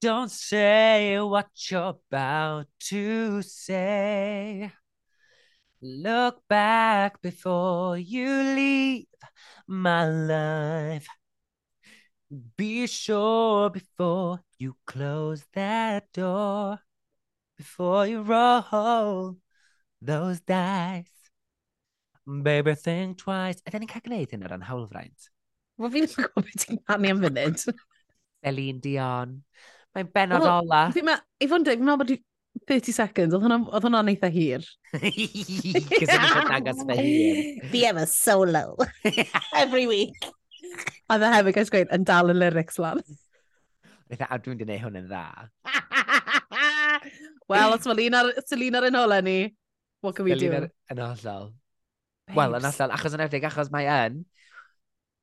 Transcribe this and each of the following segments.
Don't say what you're about to say. Look back before you leave my life. Be sure before you close that door, before you roll those dice. Baby, think twice. Ydyn ni'n cael gwneud hyn ar ran hawlfraint? Wel, fi'n gwybod beth ti'n canu am funud. Celine Dion. Mae'n benod well, ola. Fi ma, i fod yn dweud, fi'n meddwl bod 30 seconds, oedd hwnna'n eitha hir. Cys yn eisiau dangos fe hir. Fi efo solo. Every week. A dda e hefyd, gais gweud, yn dal y lyrics lan. Eitha, a dwi'n gwneud hwn yn dda. Wel, os mae un ar, ar un ola ni, what can we do? Yn hollol. Wel, yn hollol, achos yn eftig, achos mae yn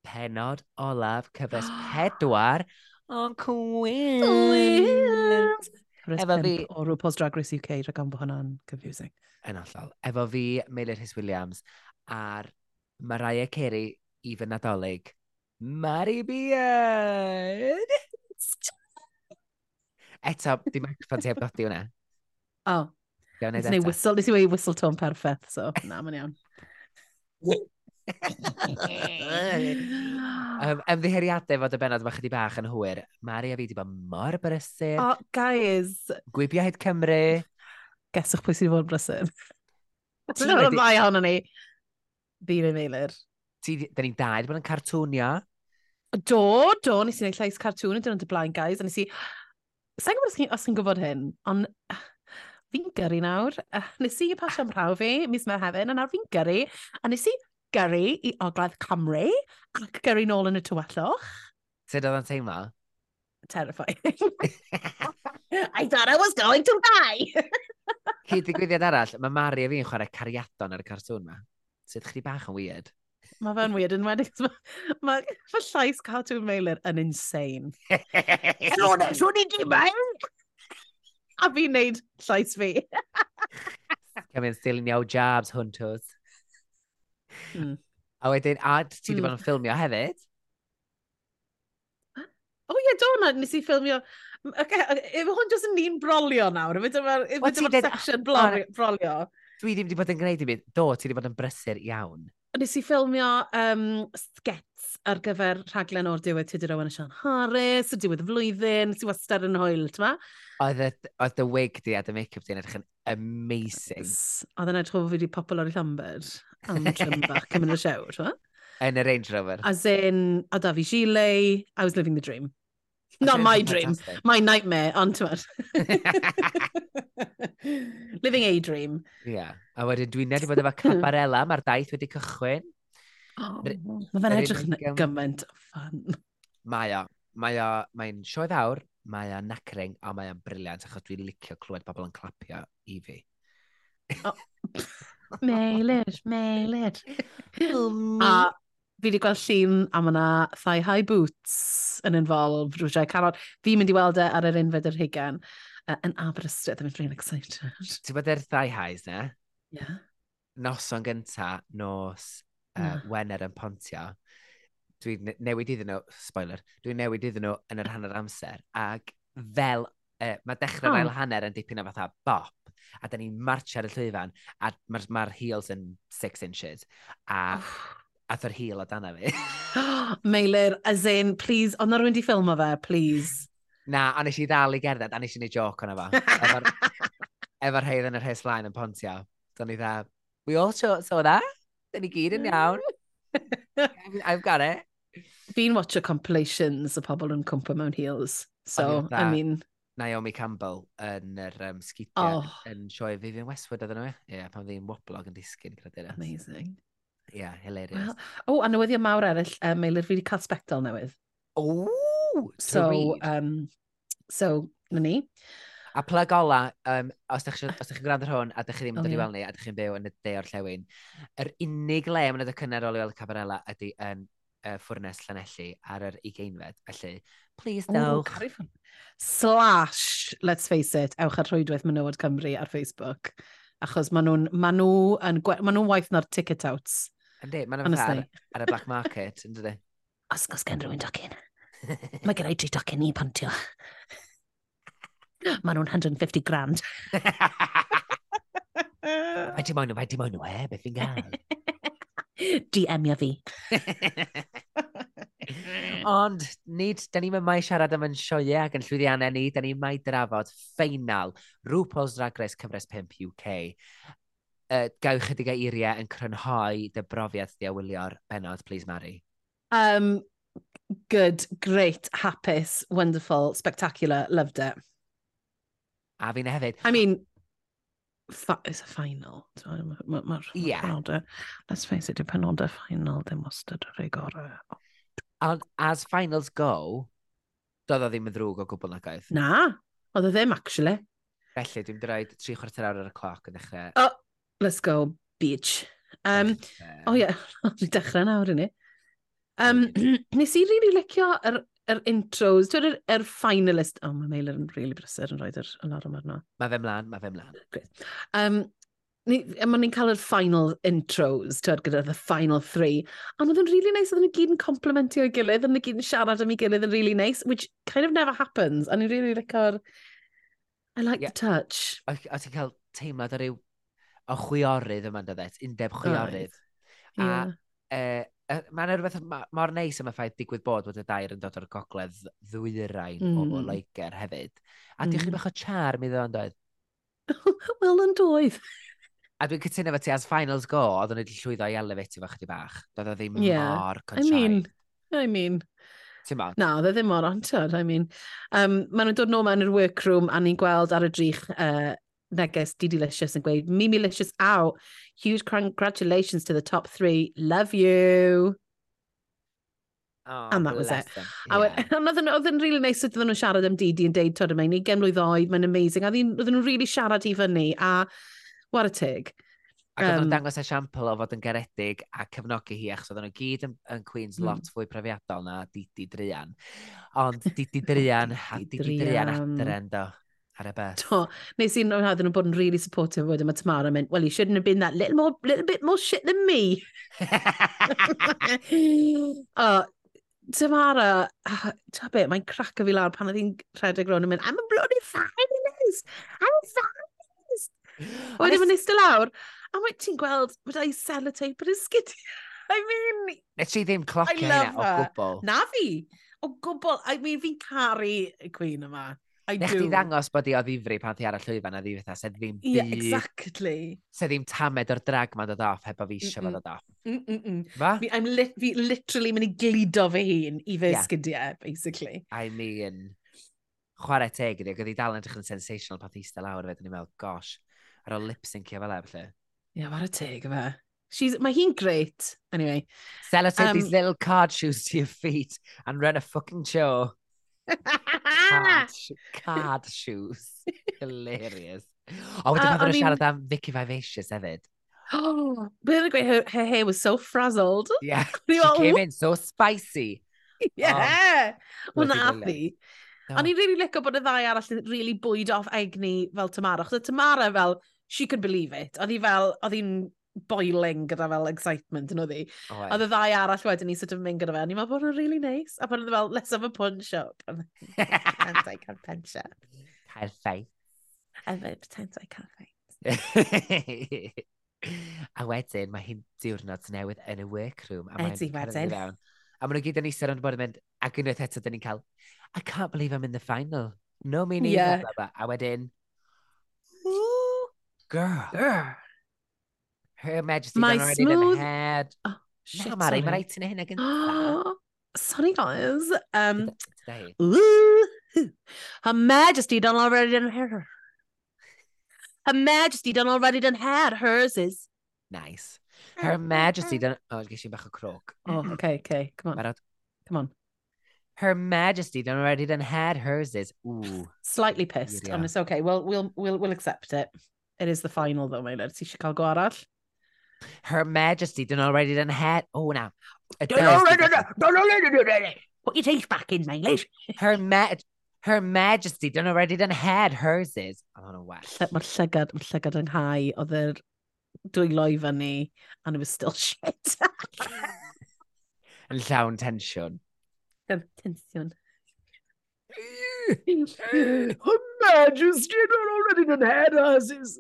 penod olaf cyfres pedwar O, Cwyn! Cwyn! Efo fi... O RuPaul's Drag Race UK, rhaid gan bod hwnna'n confusing. Yn allol. Efo fi, Meilir Rhys Williams, a'r Mariah Carey, i fy Nadolig, Mari Beard! Eto, di microphone ti heb godi hwnna. O. Gawn ni whistle, nes i wei whistle tone perffaith, so na, mae'n iawn. um, ymddiheriadau fod y benod yma chydig bach yn hwyr. Mari a fi wedi bod mor brysur. Oh, guys. Gwybiaid Cymru. Geswch pwy sydd wedi bod yn brysur. Dwi'n meddwl yn ddau ohono ni. Fi mewn meilir. Da ni'n dau wedi bod yn cartwnio. Do, do, nes i wneud llais cartwn yn dyn nhw'n blaen, guys. A nes i... Sa'n gwybod os chi'n gwybod hyn, ond fi'n gyrru nawr. Nes i pasio am rhaw fi, mis Mehefin, a nawr fi'n gyrru. A nes i gyrru i Ogledd Cymru ac gyrru nôl yn y tywellwch. Sut oedd o'n teimlo? Terrifying. I thought I was going to die! Cyd digwyddiad arall, mae Mari a fi'n chwarae cariadon ar y cartwn yma. Sydd chdi bach yn weird. Mae fe'n weird yn wedi. Mae fy llais cartoon meilir yn insane. Swn i di mewn? A fi'n neud llais fi. Come in stealing your jobs, hunters. Mm. A wedyn, a ti wedi mm. bod yn ffilmio hefyd? O oh, ie, yeah, do, na, nes i ffilmio... Okay, efo hwn jyst yn ni'n brolio nawr, efo dyma'r section brolio. Dwi ddim wedi bod yn gwneud i mi. Do, ti wedi bod yn brysur iawn. Nes i ffilmio um, sgets ar gyfer rhaglen o'r diwedd Tudur Owen a Sian Harris, y diwedd y flwyddyn, nes i wastad yn hwyl, ti'n ma? Oedd y wig di a dy make-up di yn edrych yn amazing. Oedd yn edrych o fi wedi popol o'r i Llambed tantrum bach cymryd y siawr, ti'n Yn y Range Rover. As in, a da fi gilet, I was living the dream. Not my dream, my nightmare, ond ti'n Living a dream. Ie, yeah. a wedyn dwi'n nedi bod efo cabarella, mae'r daith wedi cychwyn. Oh, mae fe'n edrych yn gymaint o ffan. Mae o, mae o, mae'n sioe fawr, mae o'n nacring a mae o'n briliant achos dwi'n licio clywed pobl yn clapio i fi. Oh. Meilir, meilir. a fi wedi gweld llun a mae yna thigh high boots yn involved, rwysiau carod. Fi'n mynd i weld e ar yr unfed yr hugen uh, yn Aberystwyth, I'm really excited. Ti'n bod yr thigh highs ne? Yeah. Noson gynta, nos uh, yeah. Wener yn Pontio, dwi'n newid iddyn nhw, spoiler, dwi'n newid iddyn nhw yn yr hanner amser, ac fel uh, mae dechrau'r oh. ail hanner yn dipyn o fatha bop, a da ni'n march ar y llwyfan, a mae'r ma heels yn six inches, a oh. ath yr heel o dana fi. Meilir, as in, please, ond na rwy'n di ffilmo fe, please. Na, a nes i ddal i gerdded, a nes i ni joc o'na fo. Efo'r efo heidd yn yr hes flaen yn pontio. Do'n i dda, we all saw, saw that. Dyn ni gyd yn iawn. I've got it. Fi'n watcher compilations o pobl yn cwmpa mewn heels. So, I mean, Naomi Campbell yn yr um, sgidiau oh. yn sioe Vivian Westwood oedden nhw. E? Ie, yeah, pan ddim woblog yn disgyn credu. Amazing. Ie, yeah, hilarious. Well, o, oh, a newyddion mawr eraill, um, Meilir, fi wedi cael spectol newydd. O, so, read. um, so, na ni. A plug ola, um, os ydych chi'n gwrando ar hwn, a ydych chi ddim yn dod i weld ni, a ydych chi'n byw yn y de o'r llewn, yr unig le mae'n edrych cynnar o Lewel Cabarella ydy yn uh, ffwrnes Llanelli ar yr ugeinfed. Felly, please dewch. Oh, Slash, let's face it, ewch ar rhwydwaith Menywod Cymru ar Facebook. Achos maen nhw'n ma nhw ma nhw waith na'r ticket outs. Yndi, maen nhw'n ar, ar y black market, yn dydy. Os gos gen rhywun docyn. Mae gen i tri docyn i pontio. Maen nhw'n 150 grand. Mae ti moyn nhw, mae ti moyn nhw e, beth fi'n gael. DM-ia fi. Ond nid, da ni'n mai siarad am yn sioiau ac yn llwyddiannau ni, da ni'n mai drafod ffeinal RuPaul's Drag Race Cyfres 5 UK. Uh, gael chydig o eiriau yn crynhoi dy brofiad diawylio'r benod, please Mary. Um, good, great, hapus, wonderful, spectacular, loved it. A fi'n hefyd. I mean, it's a final. Mae'r ma, yeah. penodau, let's face it, y penodau final ddim wastad y ei gorau. Ond as finals go, doedd o ddim yn ddrwg o gwbl nag oedd. Na, oedd o ddim actually. Felly, dwi'n dweud tri chwarter awr ar y cloc yn dechrau. Oh, let's go, beach. Um, o oh, ie, yeah. dwi'n dechrau nawr i ni. Um, nes i rili really licio yr yr intros, twyd yr, yr finalist. Oh, mae Meilir yn really brysur yn rhoi'r alarm arno. Mae fe mlaen, mae fe mlaen. Um, ni, mae ni'n cael yr final intros, twyd, gyda the final three. A oedd yn really nice, oedden nhw gyd yn complimentio i gilydd, oedden nhw gyd yn siarad am ei gilydd yn really nice, which kind of never happens, a ni'n really licor... I like yeah. the touch. A, a ti'n cael teimlad o ryw o chwiorydd yma'n dod et, undeb chwiorydd. Right. Yeah. Uh, mae yna rhywbeth mor neis am y ffaith digwydd bod bod y dair yn dod o'r gogledd ddwyrain mm. o hmm. Loegr hefyd. A diolch mm. bach o charm iddo yn doedd? Wel, yn doedd. A dwi'n cytuno fo ti as finals go, oedd yn wedi llwyddo i elefetu fo chydig bach. Doedd o ddim yeah. mor control. I mean, I mean. Ti'n mor? Na, oedd e ddim mor antod, I mean. Um, Maen nhw'n dod nôl mewn i'r workroom a ni'n gweld ar y drych uh, neges Didi Licious yn gweud, Mimi Licious out. Huge congratulations to the top three. Love you. Oh, and that was it. Them. Yeah. A wedyn, oedd yn really nice sut oedden nhw'n siarad am Didi yn deud, tod yma, ni gen mlwydd oed, mae'n amazing. A oedden nhw'n really siarad i fyny, a what a tig. Ac oedd um, nhw'n dangos esiampl o fod yn garedig a cefnogi hi, achos oedd nhw gyd yn, yn Queen's mm. lot fwy profiadol na Didi Drian. Ond Didi Drian, a Didi Drian adren, do ar y beth. Do, nes i'n rhaid nhw bod yn really supportive wedyn mae Tamara yn mynd, well, you shouldn't have been that little, more, little bit more shit than me. oh, Tamara, oh, ta beth, mae'n craco fi lawr pan oedd hi'n rhedeg rown yn mynd, I'm a bloody feminist! I'm a feminist! Wedyn mae'n eistedd lawr, a mae ti'n gweld, mae da sellotape yn ysgidiau. I mean... Nes i ddim clocio hynna o gwbl. Na fi. O gwbl. I mean, fi'n caru y cwyn yma. I Nech do. ti ddangos bod i o ddifri pan ti ar y llwyfan a ddi fatha, sef ddim byd... Yeah, exactly. Sef ddim tamed o'r drag ma'n dod off, heb o fi eisiau fod dod off. Mm -mm -mm. Fa? Fi, I'm li fi literally mynd i glido fy hun i fy yeah. sgidiau, basically. I mean, chwarae teg ydi, gyda i dal yn edrych yn sensational pan eistedd lawr fe, dyn ni'n meddwl, gosh, ar o lip-syncio fel efallai. Ie, yeah, chwarae teg yma. She's, mae hi'n great, anyway. Sellotape um, these little card shoes to your feet and run a fucking show card, card shoes. Hilarious. O, wedi pan ddyn e siarad am Vicky Vivacious hefyd. Oh, bydd yn gweud, her, her hair was so frazzled. Yeah, she came in so spicy. Yeah, hwnna oh, athi. No. O'n i'n really licio bod y ddau arall yn really bwyd off egni fel Tamara. Chos Tamara fel, she could believe it. Oedd i fel, oedd hi'n boiling gyda fel excitement yn oedd hi. A oedd y ddau arall wedyn ni sort of mynd gyda fe, a ni'n meddwl bod nhw'n really nice. A bod e nhw'n fel, let's have a punch up. And I can't punch up. Cael ffaith. And then pretend I can't fight. a wedyn, mae hi'n diwrnod newydd yn y workroom. A Ydy, wedyn. A maen nhw gyd yn eistedd yn bod yn mynd, ac unwaith eto, dyn ni'n cael, I can't believe I'm in the final. No, me neither. Yeah. A wedyn, Ooh, girl. Girl. Her majesty My done already done smooth- had. Oh, shit, Mari, mae sorry. rhaid ti'n hynna gyntaf. Sorry, guys. Um, Ooh, Her Majesty done already done her. Her Majesty done already done had. Hers is. Nice. Her majesty done... Oh, ges i bach o croc. Oh, okay, okay. Come on, Barod. come on. Her majesty done already done had. Hers is... Ooh. Slightly pissed, Yeah. and it's okay. Well, we'll we'll we'll accept it. It is the final, though, my lord. Eisiau cael go arall? Her Majesty done already done had. Oh, now. Done already Put your teeth back in, English. Her Majesty. Her Majesty done already done had hers is. I don't know why. Mae'r llygad, mae'r llygad yng Nghai oedd yr dwylo i fyny and it was still shit. Yn llawn tensiwn. Tensiwn. Her Majesty done already done had hers is.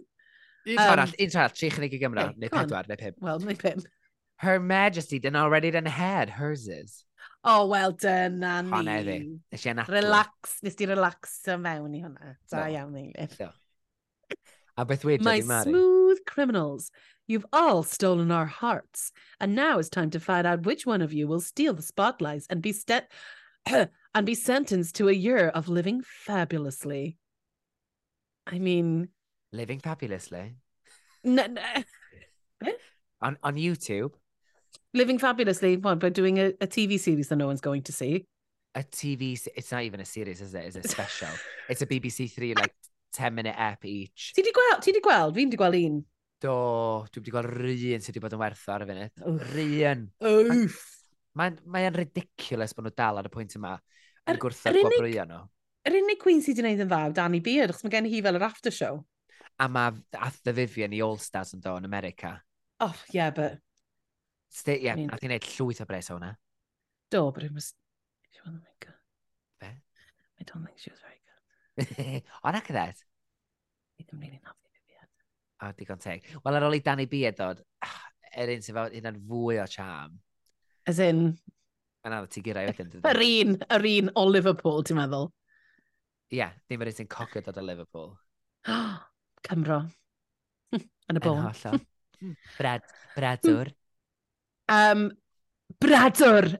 Un Um, arall, un arall, tri chynnig i Gymro, neu pedwar, neu pum. Wel, neu pum. Her Majesty done already done had hers is. Oh, wel, dyna Honna fi. ni. Nes i anadlu. Relax, nes di relaxo mewn i hwnna. Da Do. iawn, Eilir. Do. A beth wedi My Mari? smooth criminals, you've all stolen our hearts, and now it's time to find out which one of you will steal the spotlights and be st- and be sentenced to a year of living fabulously. I mean, Living fabulously. No, no. Eh? on, on YouTube. Living fabulously, what, by doing a, a TV series that no one's going to see? A TV, it's not even a series, is it? Is a special? it's a BBC Three, like 10 minute ep each. Ti di gweld, ti di gweld, fi'n di gweld un. Do, dwi wedi gweld rhywun sydd wedi bod yn werth ar y funud. Rhywun. Oof. Mae'n mae ridiculous bod nhw dal ar y pwynt yma yn gwrthod gwobrwyo nhw. Yr unig queen sydd wedi gwneud yn dda yw Danny Beard, achos mae gen hi fel yr after show a mae ath the Vivian i All-Stars yn do yn America. Oh, yeah, but... Sti, yeah, I mean, ath i'n neud llwyth o bres o hwnna. Do, but it was... She wasn't very good. Be? I don't think she was very good. o, na that? I ddim really nath i Vivian. O, oh, digon teg. Wel, ar ôl i Danny B edod, er ah, un sy'n fawr, hynna'n fwy o charm. As in... Yna, ti gyrra i wedyn. Yr un, yr un o Liverpool, ti'n meddwl? Ie, yeah, ddim yr un sy'n cocio dod o Liverpool. Cymro. yn y bôn. Brad, bradwr. Um, bradwr!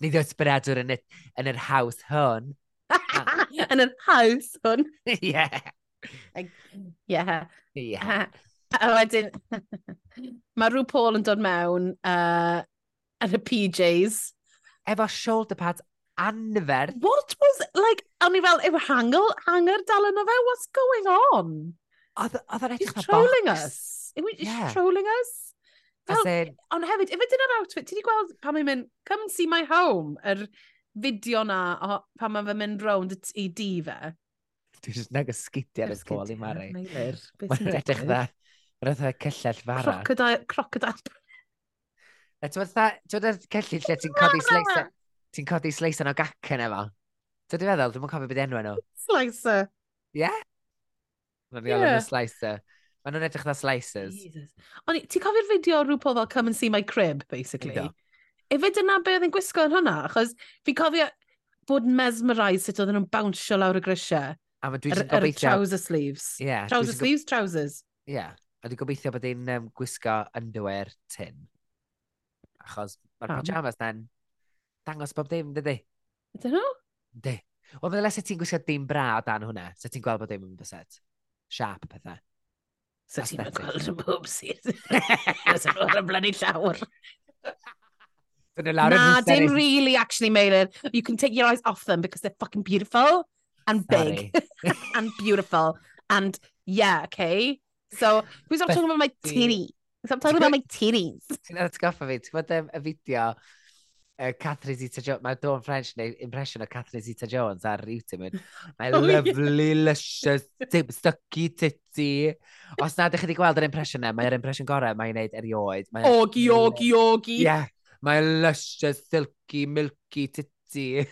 Ni ddod bradwr yn, y, yn yr haws hwn. yn yr haws hwn? Ie. Yeah. Yeah. A wedyn, mae rhyw Paul yn dod mewn uh, yn y PJs. Efo shoulder pads anferth. What was, like, A ni fel, yw hanger, hanger dal yna fe? What's going on? Oedd yr edrych na box. trolling us. Yw yeah. trolling us? Fel, in... Ond hefyd, if ife dyna'r outfit, ti di gweld pan mae'n mynd, come see my home, yr fideo na o, pan mae'n mynd rownd i di fe. Dwi jyst nag ysgidio ar y sgol i Mari. Mae'n edrych dda. Mae'n edrych cyllell fara. Crocodile, crocodile. Ti'n meddwl, ti'n meddwl, cellu lle ti'n codi sleisau, ti'n codi sleisa'n o gacen efo? Dwi'n feddwl, dwi'n cofio beth enw enw. Slicer. Ie? Yeah? Mae'n yeah. gael slicer. Maen nhw'n edrych na slicers. Ond ti'n cofio'r fideo o rhywbeth fel come and see my crib, basically? Do. Efe dyna be oedd yn gwisgo yn hwnna, achos fi'n cofio bod yn mesmerised sut oedden nhw'n bounsio lawr y grisiau. A mae dwi'n gobeithio... Ar trouser sleeves. Yeah, trouser sleeves, trousers. Ie. Yeah. A dwi'n gobeithio bod ein um, gwisgo underwear tin. Achos mae'r pyjamas na'n dangos bob dim, dydy? Ydyn nhw? Di. Wel, fydde se ti'n gwisgo dim bra o dan hwnna, se ti'n gweld bod dim yn byset. Siap pethau. So ti'n gweld y bob sydd. Os yn o'r blynu llawr. Na, dim really, actually, Maelin. You can take your eyes off them because they're fucking beautiful and big and beautiful. And yeah, okay? So, we stop talking about my titty. I'm talking about my titties. Ti'n atgoffa fi, ti'n gwybod y fideo uh, Catherine Zeta-Jones, mae Dawn French neu impression o Catherine Zeta-Jones ar YouTube. Mae oh, lovely, yeah. luscious, stucky titty. Os nad ydych chi wedi gweld yr impression na, mae'r impression gorau mae'n neud erioed. Mae ogi, ogi, ogi. Ie, yeah, mae luscious, silky, milky titty.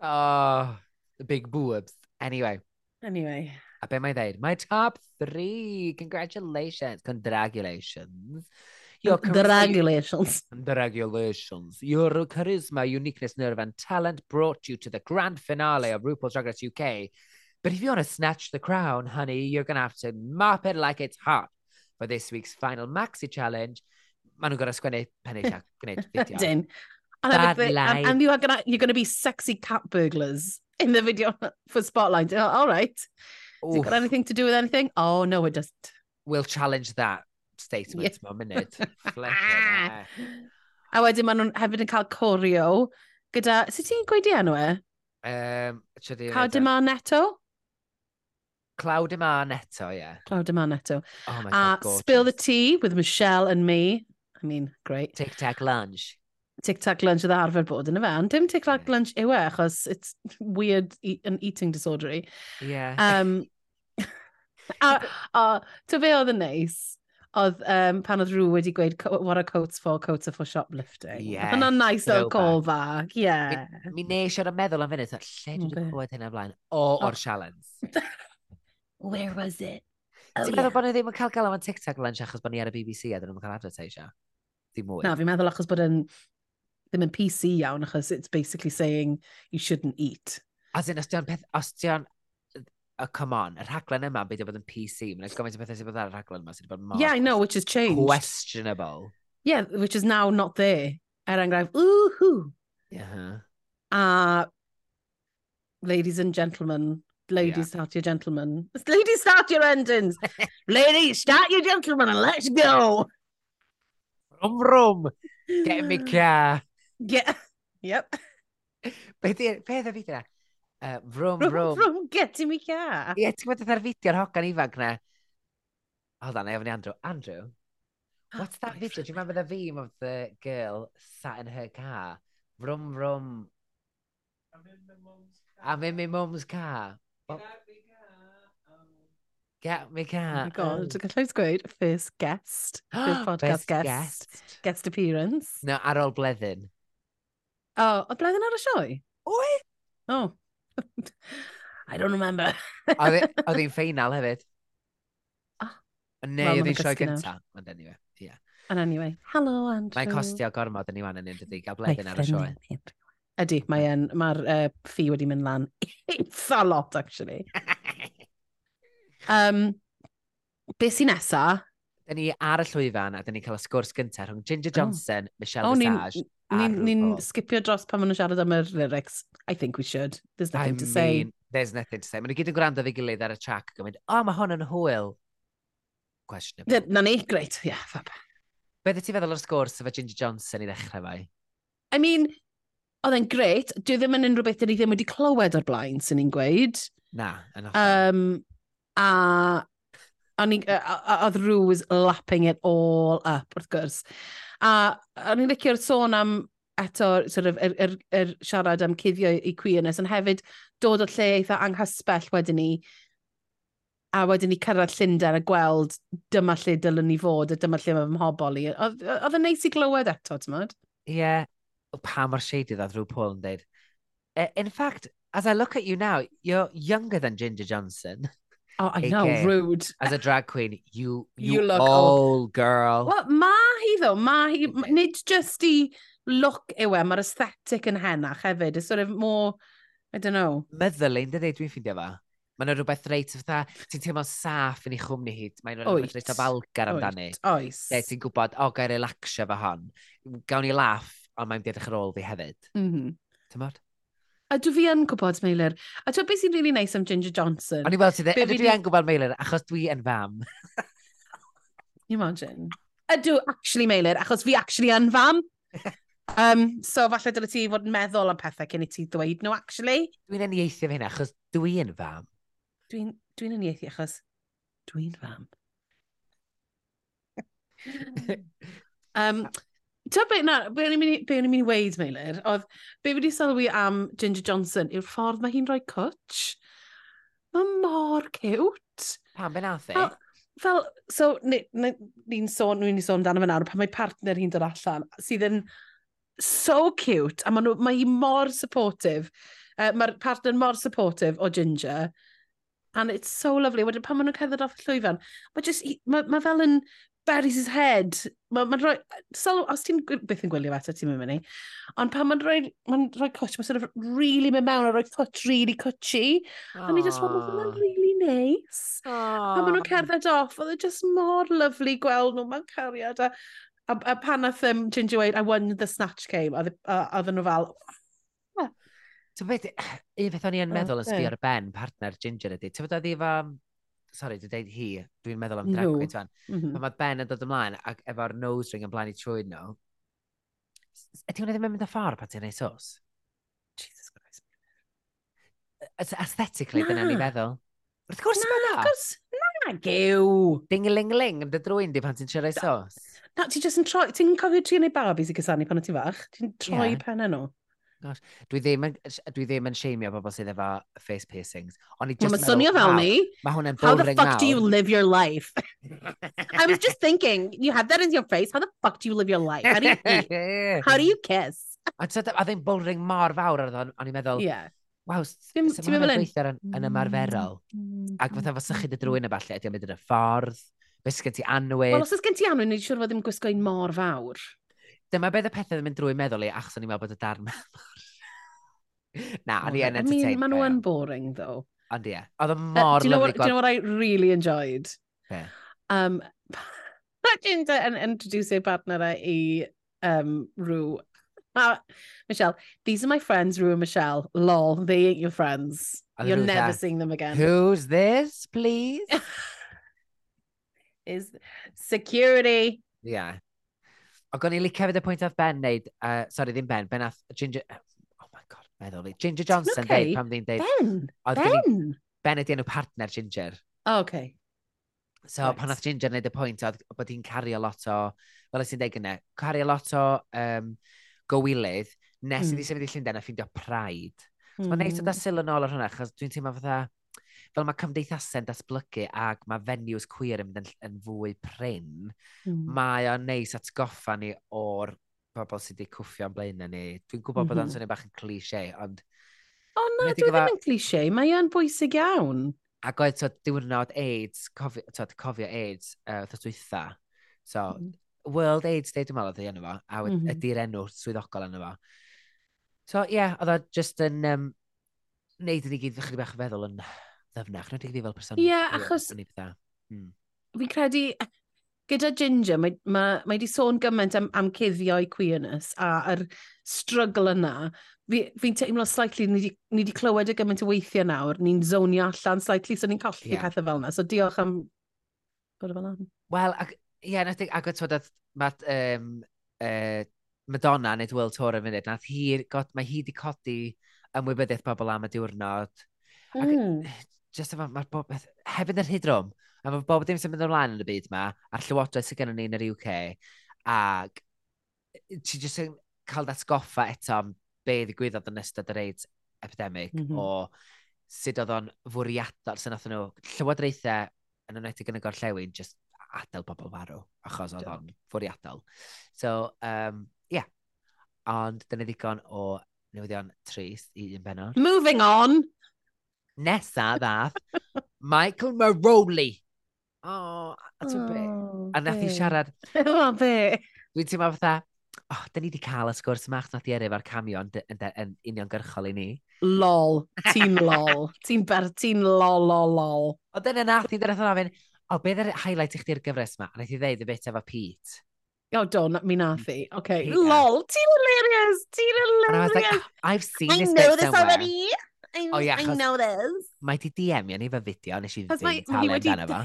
oh, the big boobs. Anyway. Anyway. A be mae'n dweud? My top three. Congratulations. Congratulations. Your charisma- Dragulations. Congratulations. Your charisma, uniqueness, nerve, and talent brought you to the grand finale of RuPaul's Drag Race UK. But if you want to snatch the crown, honey, you're going to have to mop it like it's hot for this week's final maxi challenge. Maen nhw'n gorau sgwennu pennill gwneud fideo. Dyn. And, Bad everything- um, and, and you are gonna you're gonna be sexy cat burglars in the video for Spotlight. Oh, all right. Has it got anything to do with anything? Oh no, it doesn't. we'll challenge that statement mewn munud. Ah. A wedyn maen nhw'n hefyd yn cael corio gyda... Sut ti'n gweud i enw e? Um, Cawd yma neto? Cloud yma neto, ie. Yeah. Cloud yma neto. Oh my God, gorgeous. Spill the Tea with Michelle and me. I mean, great. Tic Tac Lunch. Tic Tac Lunch oedd arfer bod yn y fan. Dim Tic Tac yeah. Lunch yw e, achos it's weird e an eating disorder Yeah. Um, a, a, to fe oedd yn neis, oedd um, pan oedd rhyw wedi gweud, what are coats for, coats are for shoplifting. Yes. Hwna'n nice o callback, yeah. Mi, mi nes ar meddwl am fyny, lle dwi wedi clywed hynna blaen? O, o'r oh. challenge. Where was it? Oh, Ti'n meddwl bod nhw ddim yn cael gael am TikTok lunch achos bod ni ar y BBC a dyn nhw'n cael advertisio? Dim mwy. Na, fi'n meddwl achos bod yn ddim yn PC iawn achos it's basically saying you shouldn't eat. As in, os di'n peth, os di'n oh, come on, y rhaglen yma byd o bod yn PC, mae'n eich gofaint o bethau sydd bod ar y rhaglen yma sydd bod mor... Yeah, I know, which has changed. Questionable. Yeah, which is now not there. Er enghraifft, woohoo! Yeah. A ladies and gentlemen, ladies yeah. start your gentlemen. Ladies start your engines. ladies start your gentlemen and let's go. Rum rum. Get in my car. Get... Yep. Beth ydy, beth Uh, vroom, vroom. Vroom, get in my car. Ie, ti'n gwybod ar fideo'r hogan ifanc na? Hold on, I have Andrew. Andrew, what's that video? Do you remember the theme of the girl sat in her car? Vroom, vroom. I'm in my mum's car. I'm in my mum's car. What? Get me car. Um, oh my god, oh. gallai gweud first guest, first podcast guest, guest, guest appearance. No, ar ôl bleddyn. Oh, o bledyn ar y sioe? Oi! Oh. I don't remember. Oedd e- hi'n ffeinal hefyd. Oh. Neu oedd hi'n sioe gynta. Ond anyway, yeah. And anyway, hello Andrew. Mae'n costio gormod yn i wan yn un dydi, gael bledyn ar y sioe. Ydy, mae'r mae uh, ffi wedi mynd lan eitha lot, actually. um, be sy'n nesa? Da ni ar y llwyfan a da ni'n cael y sgwrs gyntaf rhwng Ginger oh. Johnson, oh. Michelle oh, Visage Ni'n ni, skipio dros pan maen nhw'n siarad am yr lyrics. I think we should. There's nothing I to mean, say. There's nothing to say. Mae'n gyd yn gwrando fi gilydd ar y track. Gwyd, oh, mae hwn yn hwyl. Questionable. D na ni, great. Yeah, fab. Beth ti feddwl o'r sgwrs efo Ginger Johnson i ddechrau fai? I mean, oedd e'n great. Dwi ddim yn unrhyw beth dyn ni ddim wedi clywed o'r blaen, sy'n ni'n gweud. Na, yn Um, a, a, a, a, a, a, a, a, a, a, a, A o'n i'n licio'r sôn am eto sort of, er, er, er siarad am cuddio i queerness, ond hefyd dod o lle eitha anghysbell wedyn ni, a wedyn ni cyrraedd Llundain a gweld dyma lle dylwn ni fod a dyma lle mae fy mhobol i. Oedd yn neis i glywed eto, ti'n mynd? Ie, yeah. pa mor shady dda rhyw Paul yn dweud. E, in fact, as I look at you now, you're younger than Ginger Johnson. Oh, I know, again, rude. As a drag queen, you you, you look old, old girl. Wel, mae hi ddo, mae hi, yeah. nid just i look yw e, mae'r aesthetic yn henach hefyd. It's sort of more, I don't know. Meddylun, dydy, dwi'n ffeindio fa. Mae'n rhywbeth reit o fatha, ti'n teimlo saff yn ei chwmni hyd. Mae'n rhywbeth reit o falgar amdani. Oes. oes. Ie, ti'n gwybod, o, gael relaxio fo hon. Gawn ni laff, ond mae'n edrych ar ôl fi hefyd. Mm -hmm. Tymod? A dwi fi yn gwybod Meilir. A dwi'n beth sy'n really nice am Ginger Johnson? O'n i weld ti dde, ydw dwi yn gwybod Meilir, achos dwi yn fam. Imagine. Ydw, actually Meilir, achos fi actually yn fam. Um, so falle dyle ti fod yn meddwl am pethau cyn i ti ddweud nhw, actually. Dwi'n enieithu fe hynna, achos dwi yn fam. Dwi'n dwi enieithu achos dwi'n fam. um, Ta be, na, be o'n i'n mynd i weid, Meilir, oedd be wedi sylwi am Ginger Johnson yw'r ffordd mae hi'n rhoi cwtch. Mae mor cute. Pam be nath e? i? Fel, so, ni'n sôn, ni'n sôn dan yma nawr, pan mae partner hi'n dod allan, sydd yn so cute, a mae ma hi mor supportive. Uh, Mae'r partner mor supportive o Ginger and it's so lovely. Wedyn pan maen nhw'n cerdded off y llwyfan, mae just, mae ma fel yn buries his head. Mae'n ma, rhoi... Sal, os ti'n byth yn gwylio eto, ti'n mynd i. Ond pan mae'n rhoi, ma rhoi cwtch, mae'n sort of really mynd mewn a rhoi cwtch really cwtchy. A mi just fel, mae'n really nice. Aww. A maen nhw'n cerdded off. Oedd e just mor lyflu gweld nhw mewn cariad. A, a, a pan nath um, Ginger Wade, I won the snatch game, oedd e, nhw fel... So beth, un peth o'n i yn meddwl yn sbio ar y ben, partner Ginger ydy. Ti'n beth oedd i fa sorry, dwi'n deud hi, dwi'n meddwl am drag queen fan. Mm. Pan mae Ben yn dod ymlaen ac efo'r nose ring yn blaen i trwyd nhw, ydy hwnna ddim yn mynd y ffordd pan ti'n neud sos? Jesus Christ. Aesthetically, dyna ni feddwl. Wrth gwrs na, na. Gwrs, na, gyw. Ding-a-ling-ling yn dy drwy'n di pan ti'n siarad sos. Na, ti just yn troi, ti'n cofio tri neu barbies i gysanu pan o ti fach? Ti'n troi yeah. pennau nhw? Gosh, dwi ddim yn, dwi ddim yn sheimio bobl sydd efo face piercings. Ond i just Mae'n swnio fel ni. Mae hwn yn How the fuck now. do you live your life? I was just thinking, you have that in your face, how the fuck do you live your life? How do you eat? how do you kiss? a ddim bowling mor fawr ar oedd o'n i'n meddwl, yeah. Waw, ti'n meddwl yn gweithio yn, yn ymarferol. Ac fatha fo sychyd y drwy'n efallai, ydy o'n mynd yn y ffordd, beth sy'n gen ti anwyd. Wel, os ysgyn ti anwyd, ni'n siŵr fod ddim gwisgo un mor fawr dyma beth y pethau ddim yn drwy'n meddwl i, achos o'n i'n meddwl bod y darn mawr. Na, o'n i yn entertain. I mean, maen nhw yn boring, though. Ond ie, oedd y mor uh, lyflu. Do you know what I really enjoyed? Yeah. Um, Jacinta yn introduce ei partner i um, Rhw. Uh, ah, Michelle, these are my friends, Rhw and Michelle. Lol, they ain't your friends. And You're never that? seeing them again. Who's this, please? Is security. Yeah. Ac o'n i licio hefyd y pwynt oedd Ben neud, uh, sorry, ddim Ben, Ben ath Ginger, oh my god, meddwl i, Ginger Johnson okay. deud pam ddi'n deud. Ben, oedd Ben. Ni, ben ydi enw partner Ginger. Oh, okay. So right. pan ath Ginger neud y pwynt oedd bod hi'n cario lot o, fel ys ysyn deg yna, cario lot o um, gywilydd, nes mm. iddi sefyll i Llundain a ffeindio Pride. So, mm. Mae'n neis o da sylw yn ôl ar hwnna, chos dwi'n teimlo fatha, fel mae cymdeithasau'n datblygu ac mae venues queer yn mynd yn, yn fwy prin, mm. mae o'n neis atgoffa ni o'r pobl sydd wedi cwffio yn blaen ni. Dwi'n gwybod mm -hmm. bod mhm. o'n swnio bach yn cliché, ond... O oh, na, dwi e gyfa... ddim yn cliché, mae o'n bwysig iawn. Ac oedd so, diwrnod AIDS, cofio, so, cofio AIDS uh, dwytha. So, mm -hmm. World AIDS Day, dwi'n meddwl oedd ei enw fo, a mm -hmm. ydy'r enw swyddogol enw fo. So, ie, yeah, oedd o just yn um, neud i ni gyd ddechrau bach feddwl yn ddyfnach na digdi fel person. Ie, yeah, achos... Hmm. Fi'n credu, gyda Ginger, mae wedi ma, ma sôn gymaint am, am cuddio'i i queerness a'r struggle yna. Fi'n fi, teimlo slightly, ni wedi clywed y gymaint o weithiau nawr, ni'n zonio allan slightly, so ni'n colli yeah. pethau fel yna. So diolch am bod fel yna. Wel, ac, ie, yeah, nath ag o tywed, mae um, uh, Madonna neu World Tour yn funud, nath hi, god, mae hi wedi codi ymwybyddiaeth bobl am y diwrnod. Ac, mm just efo, mae'r bob... beth, Hefyd yr hydrwm, a mae bob dim sy'n mynd ymlaen yn y byd yma, a'r llywodraeth sydd gennym ni yn yr UK, ac ti jyst yn cael datgoffa eto am be ddigwyddodd yn ystod yr AIDS epidemic mm -hmm. o sut oedd o'n fwriadol sy'n nath nhw llywodraethau yn enwedig yn y gorllewin just adael bobl farw achos oedd o'n fwriadol. So, um, yeah. Ond dyna ddigon o newyddion trist i un benod. Moving on! Nesa ddath Michael Maroli. O, oh, a ti'n be? A nath i siarad. O, be? Dwi'n teimlo fatha, oh, da ni wedi cael y sgwrs yma, nath i erif ar camio yn, yn, yn uniongyrchol i ni. Lol, ti'n lol. ti'n ber, ti'n lol, lol, lol. O, dyna nath i ddyrraeth o'n ofyn, o, beth yw'r highlight i chdi'r gyfres yma? A nath i ddeud y bit efo Pete. O, do, mi nath i. Okay. Lol, ti'n hilarious, ti'n hilarious. Like, I've seen I this know this somewhere. already oh, yeah, I know this. Mae di DM i ni fy fideo, nes i ddim talu amdano fo.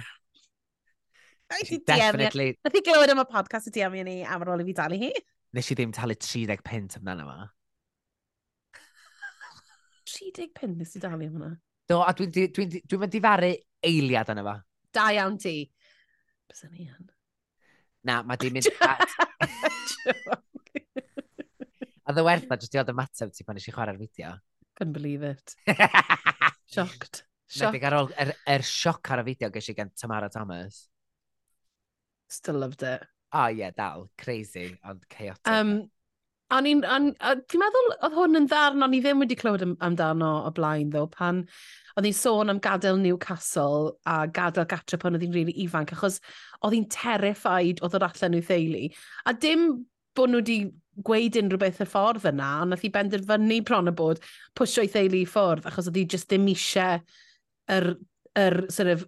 Nath i definitely... Nath i glywed am y podcast y DM i ni am ar ôl i fi dalu hi. Nes i ddim talu 30 pint amdano fo. 30 pint nes i dalu am hwnna? Do, a dwi'n dwi, dwi, dwi, dwi difaru eiliad yna fo. Da iawn ti. Bys ni yn. Na, mae di mynd at... a ddy werth na, jyst i oed ymateb ti pan eisiau chwarae'r fideo. Couldn't believe it. Shocked. Shocked. ar ôl, er, er sioc ar y fideo gysi gan Tamara Thomas. Still loved it. O oh, ie, yeah, dal. Crazy, ond chaotic. Um, O'n i'n... Ti'n meddwl oedd hwn yn ddarn, o'n i ddim wedi clywed am, amdano o blaen, ddo, pan oedd hi'n sôn am gadael Newcastle a gadael gatre pan oedd hi'n rili really ifanc, achos oedd hi'n terrified oedd yr allan i'w theulu. A dim bod nhw wedi gweud unrhyw beth y ffordd yna, ond nath i benderfynu bron y bod pwysio ei theulu i ffwrdd, achos oedd hi jyst ddim eisiau yr, yr sort of,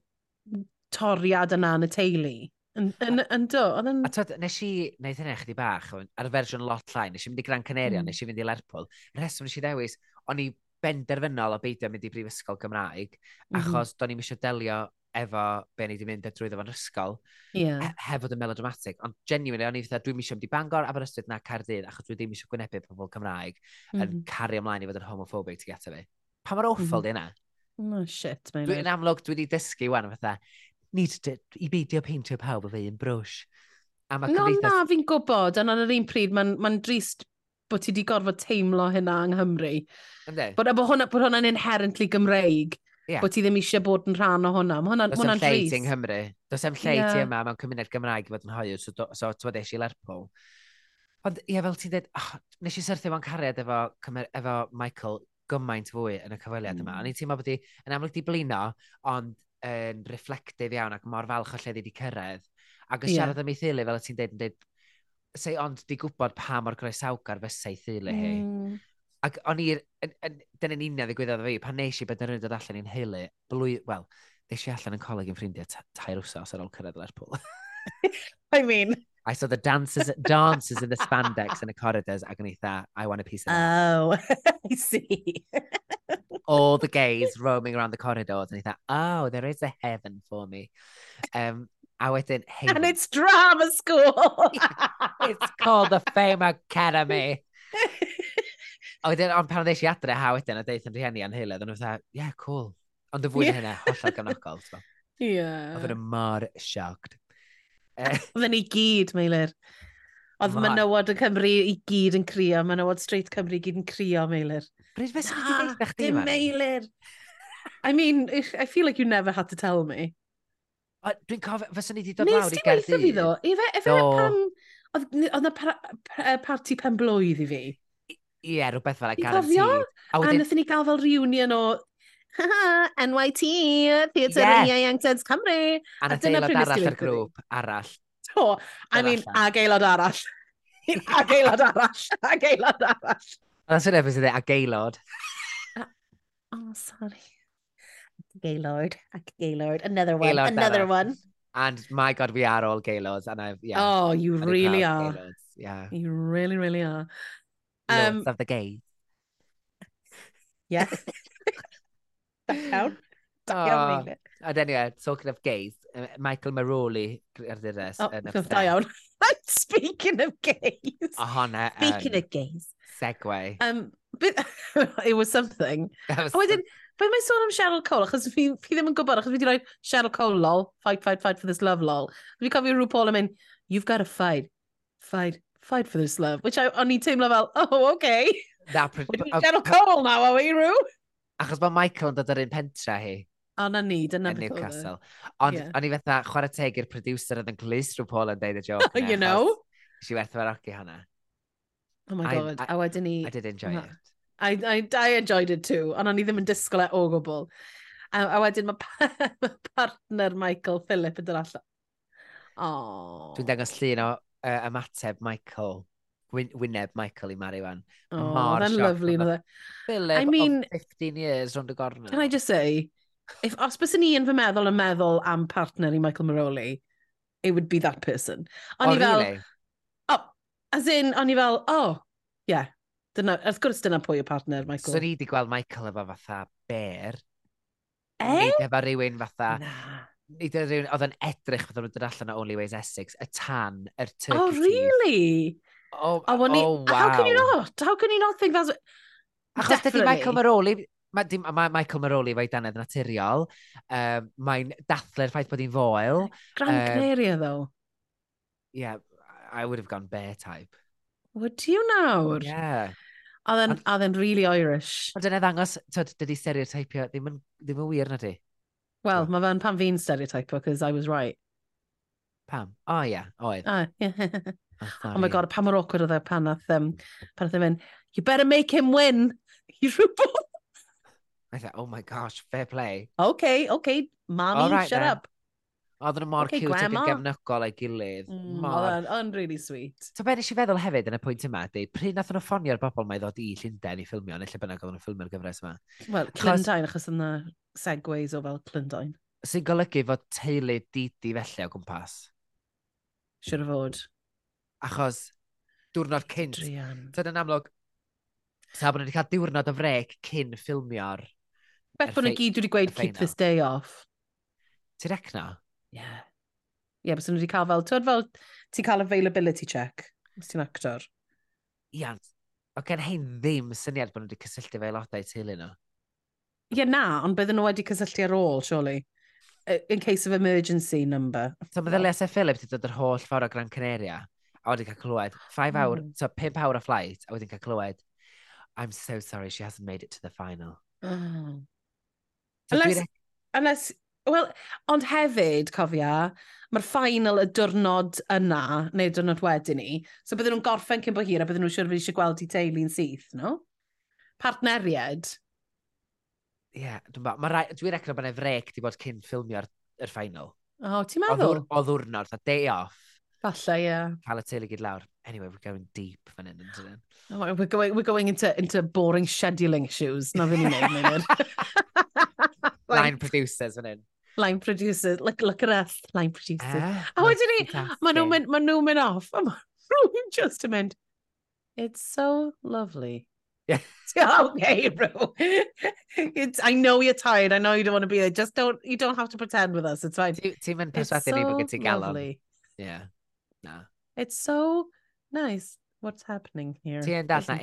toriad yna yn y teulu. Yn, yn, yn do, oedd yn... A twyd, nes i, wneud hynny chdi bach, ar y fersiwn lot llai, nes i fynd i Gran Canaria, mm. nes i fynd i Lerpwl. Yn reswm nes i ddewis, o'n i benderfynol o beidio mynd i brifysgol Gymraeg, hmm. achos mm -hmm. do'n i'm eisiau delio efo be ni wedi mynd drwy ddefo'n ysgol, yeah. hefo dy melodramatic. Ond genuinely, o'n i fatha, dwi'n misio mynd i Bangor, Aberystwyth na Cardydd, achos dwi ddim misio gwynebu pobl Cymraeg mm -hmm. yn mhm. cario ymlaen i fod yn homophobic ti gata fi. Pa mor awful mm -hmm. di yna? Oh, shit, mae'n Dwi'n amlwg, dwi wedi dysgu wan, fatha, need to, i beidio peintio pawb o fi yn brwsh. A mae no, cymdeithas... na, fi'n gwybod, ond ar yr un pryd, mae'n ma drist bod ti wedi gorfod teimlo hynna yng Nghymru. Ynddi? Bod, e, bod hwnna'n hwnna inherently Gymreig. Yeah. Bod ti ddim eisiau bod yn rhan o hwnna. Mae hwnna'n hwnna lle ti'n Nghymru. Does em lle yeah. ti yma mewn cymuned Gymraeg i fod yn hoiw. So, do, so ti'n eisiau Lerpwl. Ond ie, fel ti'n dweud, oh, nes i syrthio mewn cariad efo, efo Michael gymaint fwy yn y cyfweliad mm. yma. Hmm. O'n i'n teimlo bod i, yn amlwg di blino, ond yn reflectif iawn ac mor falch o lle di cyrraedd. Ac yn siarad am ei theulu, fel ti'n dweud, yn dweud, sei ond di gwybod pa mor groesawgar fysau ei theulu hi. Mm. Ac o'n i'r... Dyna'n union ddigwyddodd fi, pan neis i benderfynu dod allan i'n heulu, blwy... Wel, nes i allan yn coleg yn ffrindiau tair wsos ar ôl cyrraedd Lerpwl. I mean... I saw the dancers, dancers in the spandex in the corridors ac yn eitha, I want a piece of that. Oh, I see. All the gays roaming around the corridors and eitha, oh, there is a heaven for me. Um, a wedyn, hey. And it's drama school! it's called the Fame Academy. A wedyn, ond pan ddeis i adre, ha wedyn, a deith yn rhieni a'n heiledd, ond nhw'n fatha, yeah, cool. Ond y fwy yeah. hynna, hollol gefnogol. Ie. Yeah. Oedd yn mor sioct. Oedd yn ei gyd, Meilir. Oedd menywod yn Cymru i gyd yn crio, menywod straight Cymru i gyd yn crio, Meilir. Bryd, beth sy'n gwneud eich chdi, Meilir. I mean, I feel like you never had to tell me. Dwi'n cofio, fyswn ni wedi dod lawr i Gerdydd. Nes ti weithio fi, ddo? Efe, efe no. pan... Oedd na parti pen blwydd i fi. Ie, yeah, rhywbeth fel y guaranteed. A, wedyn... a wnaethon ni gael fel reunion o NYT, Theatr yeah. Ieuang Tens Cymru. A na aelod arall yr grŵp, arall. To, I mean, ag aelod arall. ag aelod arall, ag aelod arall. That's an episode, ag aelod. Oh, sorry. Gaylord, ac Gaylord, another one, Gaylord another arall. one. And my God, we are all Gaylords, and I've, yeah. Oh, you really are. Gaylords, yeah. You really, really are. Um, of the Gays. Yeah. da iawn. Da iawn, Eilir. Ond anyway, talking of gays, uh, Michael Maroli ar ddynes. Oh, da iawn. Speaking of gays. A honna. Um, Speaking um, of gays. Segway. Um, but it was something. That was a wedyn, Fe mae'n sôn am Cheryl Cole, achos fi, fi ddim yn gwybod, achos fi wedi rhoi Cheryl Cole lol, fight, fight, fight for this love lol. Fi cofio rhyw Paul yn mynd, you've got to fight, fight, fight for this love, which I, o'n i'n teimlo fel, oh, okay. Na, Wedi Cheryl Cole now, are we, Rw? Achos mae Michael yn dod ar un pentra hi. O, na ni, dyna beth oedd. E. Newcastle. Ond yeah. o'n i fatha, chwarae teg i'r producer oedd yn glis rhyw Paul yn deud y joc. you know? Si werth ferogi hwnna. Oh my I, god, I, a wedyn ni... I did enjoy it. I, I, I enjoyed it too, ond o'n i ddim yn disgwyl e o gwbl. A, a wedyn mae pa, partner Michael Philip yn dod allan. Oh. Dwi'n dangos llun o uh, ymateb Michael, wyn wyneb Michael i Mari wan. Oh, Mor then lovely. Philip I mean, 15 years rond y gornel. Can I just say, if os bys ni yn fy meddwl yn meddwl am partner i Michael Maroli, it would be that person. O'n oh, i fel, really? oh, as in, o'n i fel, oh, yeah, dyna, wrth gwrs dyna pwy y partner, Michael. So ni wedi gweld Michael efo fatha bear. Eh? Nid efo rhywun fatha... Na nid oedd rhywun, oedd yn edrych fod yn dod allan o Only Ways Essex, y tan, yr er turkey. Oh, teeth. really? Oh, oh, oh, wow. How can you not? How can you not think that's... Achos dydy Michael Maroli, mae ma, ma, Michael Maroli fo'i danedd naturiol, um, mae'n dathlu'r ffaith bod hi'n foel. Gran Canaria, um, though. Yeah, I would have gone bear type. Would you nawr? Yeah. Oedd yn really Irish. Ond dyna ddangos, dydy stereotypio, ddim yn, ddim yn wir na di. Wel, mae fe'n pan fi'n stereotypo, because I was right. Pam? O, oh, yeah, oedd. Oh, yeah. oh my god, pa mor awkward oedd e pan nath, um, pan nath e mynd, you better make him win, you rhywbeth. I thought, oh my gosh, fair play. Okay, okay, mommy, right, shut then. up. Oedden nhw mor okay, cute ac yn gefnogol a'i gilydd. Mm, mor... O'n really sweet. So beth eisiau feddwl hefyd yn y pwynt yma, di, pryd nath nhw ffonio'r bobl mae ddod i Llundain i ffilmio, neu lle bynnag oedden nhw'n ffilmio'r gyfres yma. Wel, Llundain, achos yna segways o fel Clyndoen. Sy'n golygu fod teulu didi felly o gwmpas? Siwr o fod. Achos diwrnod cynt. Drian. Tyd yn amlwg, sa bod nhw wedi cael diwrnod o frec cyn ffilmio'r... Beth bod nhw gyd wedi gweud keep this day off. Ti'n recno? Ie. Yeah. Ie, yeah, bys nhw wedi cael fel, ti'n fel, ti'n cael availability check, os ti'n actor. Ie, yeah. o gen hyn ddim syniad bod nhw wedi cysylltu fe aelodau teulu nhw yeah, na, ond bydden nhw wedi cysylltu ar ôl, surely. In case of emergency number. So bydde Lesa Phillips wedi dod yr holl ffordd o Gran Canaria, a wedi cael clywed, 5 awr, mm. so 5 awr o flight, a wedyn cael clywed, I'm so sorry, she hasn't made it to the final. Oh. So unless, unless, well, ond hefyd, cofia, mae'r final y diwrnod yna, neu diwrnod wedyn ni, so bydden nhw'n gorffen cyn bo hir a bydden nhw'n siŵr sure fod eisiau gweld i teulu'n syth, no? Partneriad yeah, dwi'n ba, rai, dwi'n recno bod yna frec di bod cyn ffilmio'r er ffainal. O, oh, ti'n meddwl? O ddwrnod, a day off. Falle, ie. Yeah. Cael y teulu gyd lawr. Anyway, we're going deep fan hyn, yn oh, we're, going, we're going into, into boring scheduling issues. Na fi'n ei wneud, Line producers fan hyn. Line producers. Look, look at us, line producers. Ah, a wedyn ni, maen nhw'n mynd off. Oh maen nhw'n just a mynd, it's so lovely Yeah. okay, bro. It's, I know you're tired. I know you don't want to be there. Just don't, you don't have to pretend with us. It's fine. Ti'n mynd perswadu ni bod gyda ti galon. Yeah. Na. It's so nice what's happening here. Ti'n dall na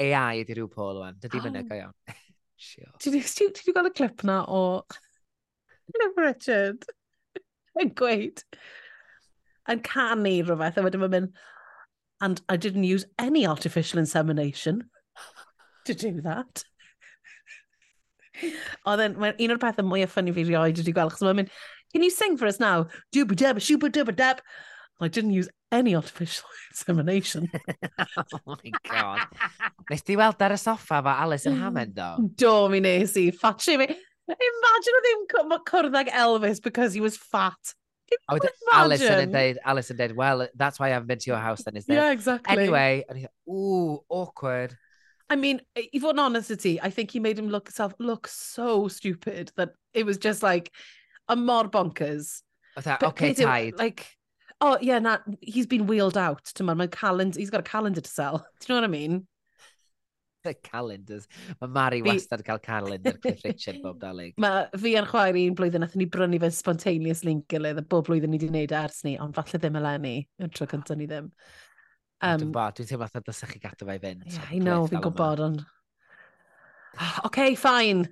AI ydi rhyw pôl o'n. Dydy mynd oh. go iawn. Ti wedi gael y clip na o Richard yn gweud yn canu rhywbeth a wedyn mae'n mynd and I didn't use any artificial insemination to do that. Oedd e'n, mae'n un o'r pethau mwy o ffynnu fi rioed wedi gweld, chos mae'n mynd, can you sing for us now? Dooba dab, shooba dooba dab. I didn't use any artificial insemination. oh my god. Nes ti weld ar y soffa fa Alice yn Hammond o? Do, mi nes i. Fat fi. Imagine o ddim cwrdd ag Elvis because he was fat. Oh, Alice yn dweud, Alice yn dweud, well, that's why I haven't been to your house then, is there? Yeah, exactly. Anyway, and he's like, ooh, awkward. I mean, i fod yn honest with ti, I think he made him look himself look so stupid that it was just like, a mor bonkers. That, okay, tied. Like, oh yeah, nah, he's been wheeled out to man. My calendar, he's got a calendar to sell. Do you know what I mean? The calendars. Mae Mari fi... wastad cael calendar Cliff Richard bob dalig. Mae fi a'n chwaer un blwyddyn nath ni brynu fe'n spontaneous link gilydd a bob blwyddyn ni wedi gwneud e ers ni, ond falle ddim eleni. Yn tro cyntaf ni ddim. Um, dwi'n bod, dwi'n teimlo fatha dysach chi gadw fe i fynd. Yeah, so, I know, fi'n gwybod, ond... OK, fine.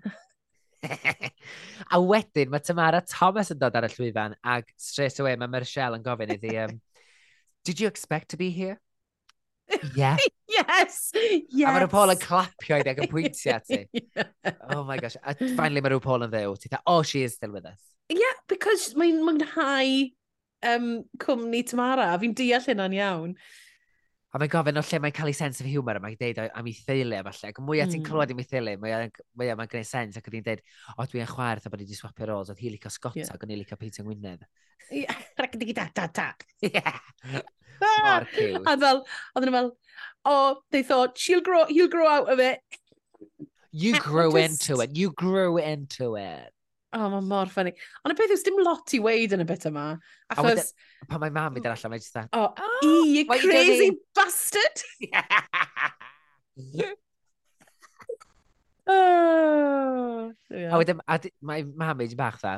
a wedyn, mae Tamara Thomas yn dod ar y llwyfan, ac straight away mae Michelle yn gofyn iddi, um, did you expect to be here? Yeah. yes, yes. A mae rhyw Paul yn clapio i ddeg yn pwyntio ati. yeah. Oh my gosh. A finally mae rhyw Paul yn ddew. Ti dda, oh, she is still with us. Yeah, because mae'n mwynhau um, cwmni Tamara, a fi'n deall hynna'n iawn. A mae'n gofyn o lle mae'n cael ei sense of humour, a mae'n deud am ei theulu a falle. Ac mwyaf mm. ti'n hmm. clywed am ei theulu, mwyaf mae'n gwneud sens, ac oedd hi'n deud, o dwi'n chwaerth a bod i wedi swapio roles, oedd hi licio Scotta, yeah. ac o'n i licio Peter Ngwynedd. Rhaid i gyda, ta, da. Ie. Ah! Mor cute. A fel, oedd nhw'n fel, o, they thought, she'll grow, he'll grow out of it. You grew just... into it, you grew into it. Oh, mae mor ffynnu. Ond y peth yw, dim lot i weid yn y bit yma. Achos... A pan mae mam i allan, mae'n just that... O, oh, oh, you crazy bastard! Oh, yeah. A mae mam i'n bach dda.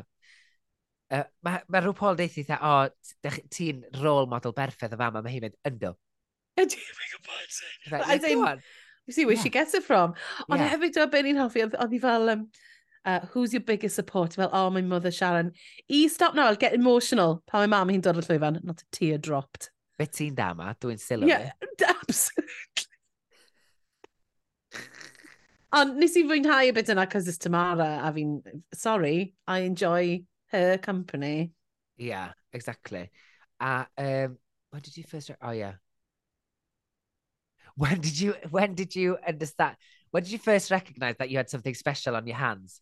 Uh, mae ma rhyw Paul deithi dda, o, oh, ti'n rôl model berffedd y fam, a mae hi'n mynd, ynddo. Ydy, mae'n gwybod. I, I, I, I, I, I, You see where I, I, I, I, I, I, I, I, I, I, I, I, I, uh, who's your biggest support? Fel, oh, my mother Sharon. I stop now, I'll get emotional. Pa mae mam hi'n dod o'r llwyfan, not a tear dropped. Be ti'n dama? Dwi'n sylw. Yeah, absolutely. Ond nes i fwynhau y bit yna cos it's Tamara a fi'n, sorry, I enjoy her company. Yeah, exactly. A, um, when did you first, oh yeah. When did you, when did you understand, when did you first recognize that you had something special on your hands?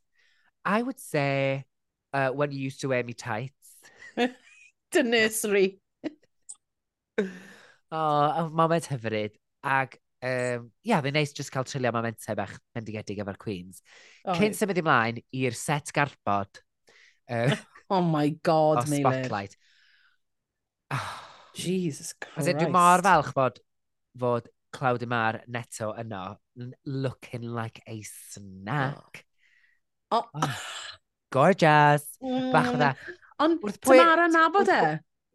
I would say uh, when you used to wear me tights. to nursery. oh, oh, moment hyfryd. Ag, um, yeah, mae'n neis just cael trilio momentau bach pendigedig efo'r Queens. Oh, Cyn symud ymlaen i'r set garbod. Uh, oh my god, Meilir. O Spotlight. Oh, Jesus Christ. Dwi'n mor falch bod, fod Claudia Mar neto yno, looking like a snack. Oh. Oh. Gorgeous. Mm. Bach o mm. dda. Ond Tamara yn nabod e?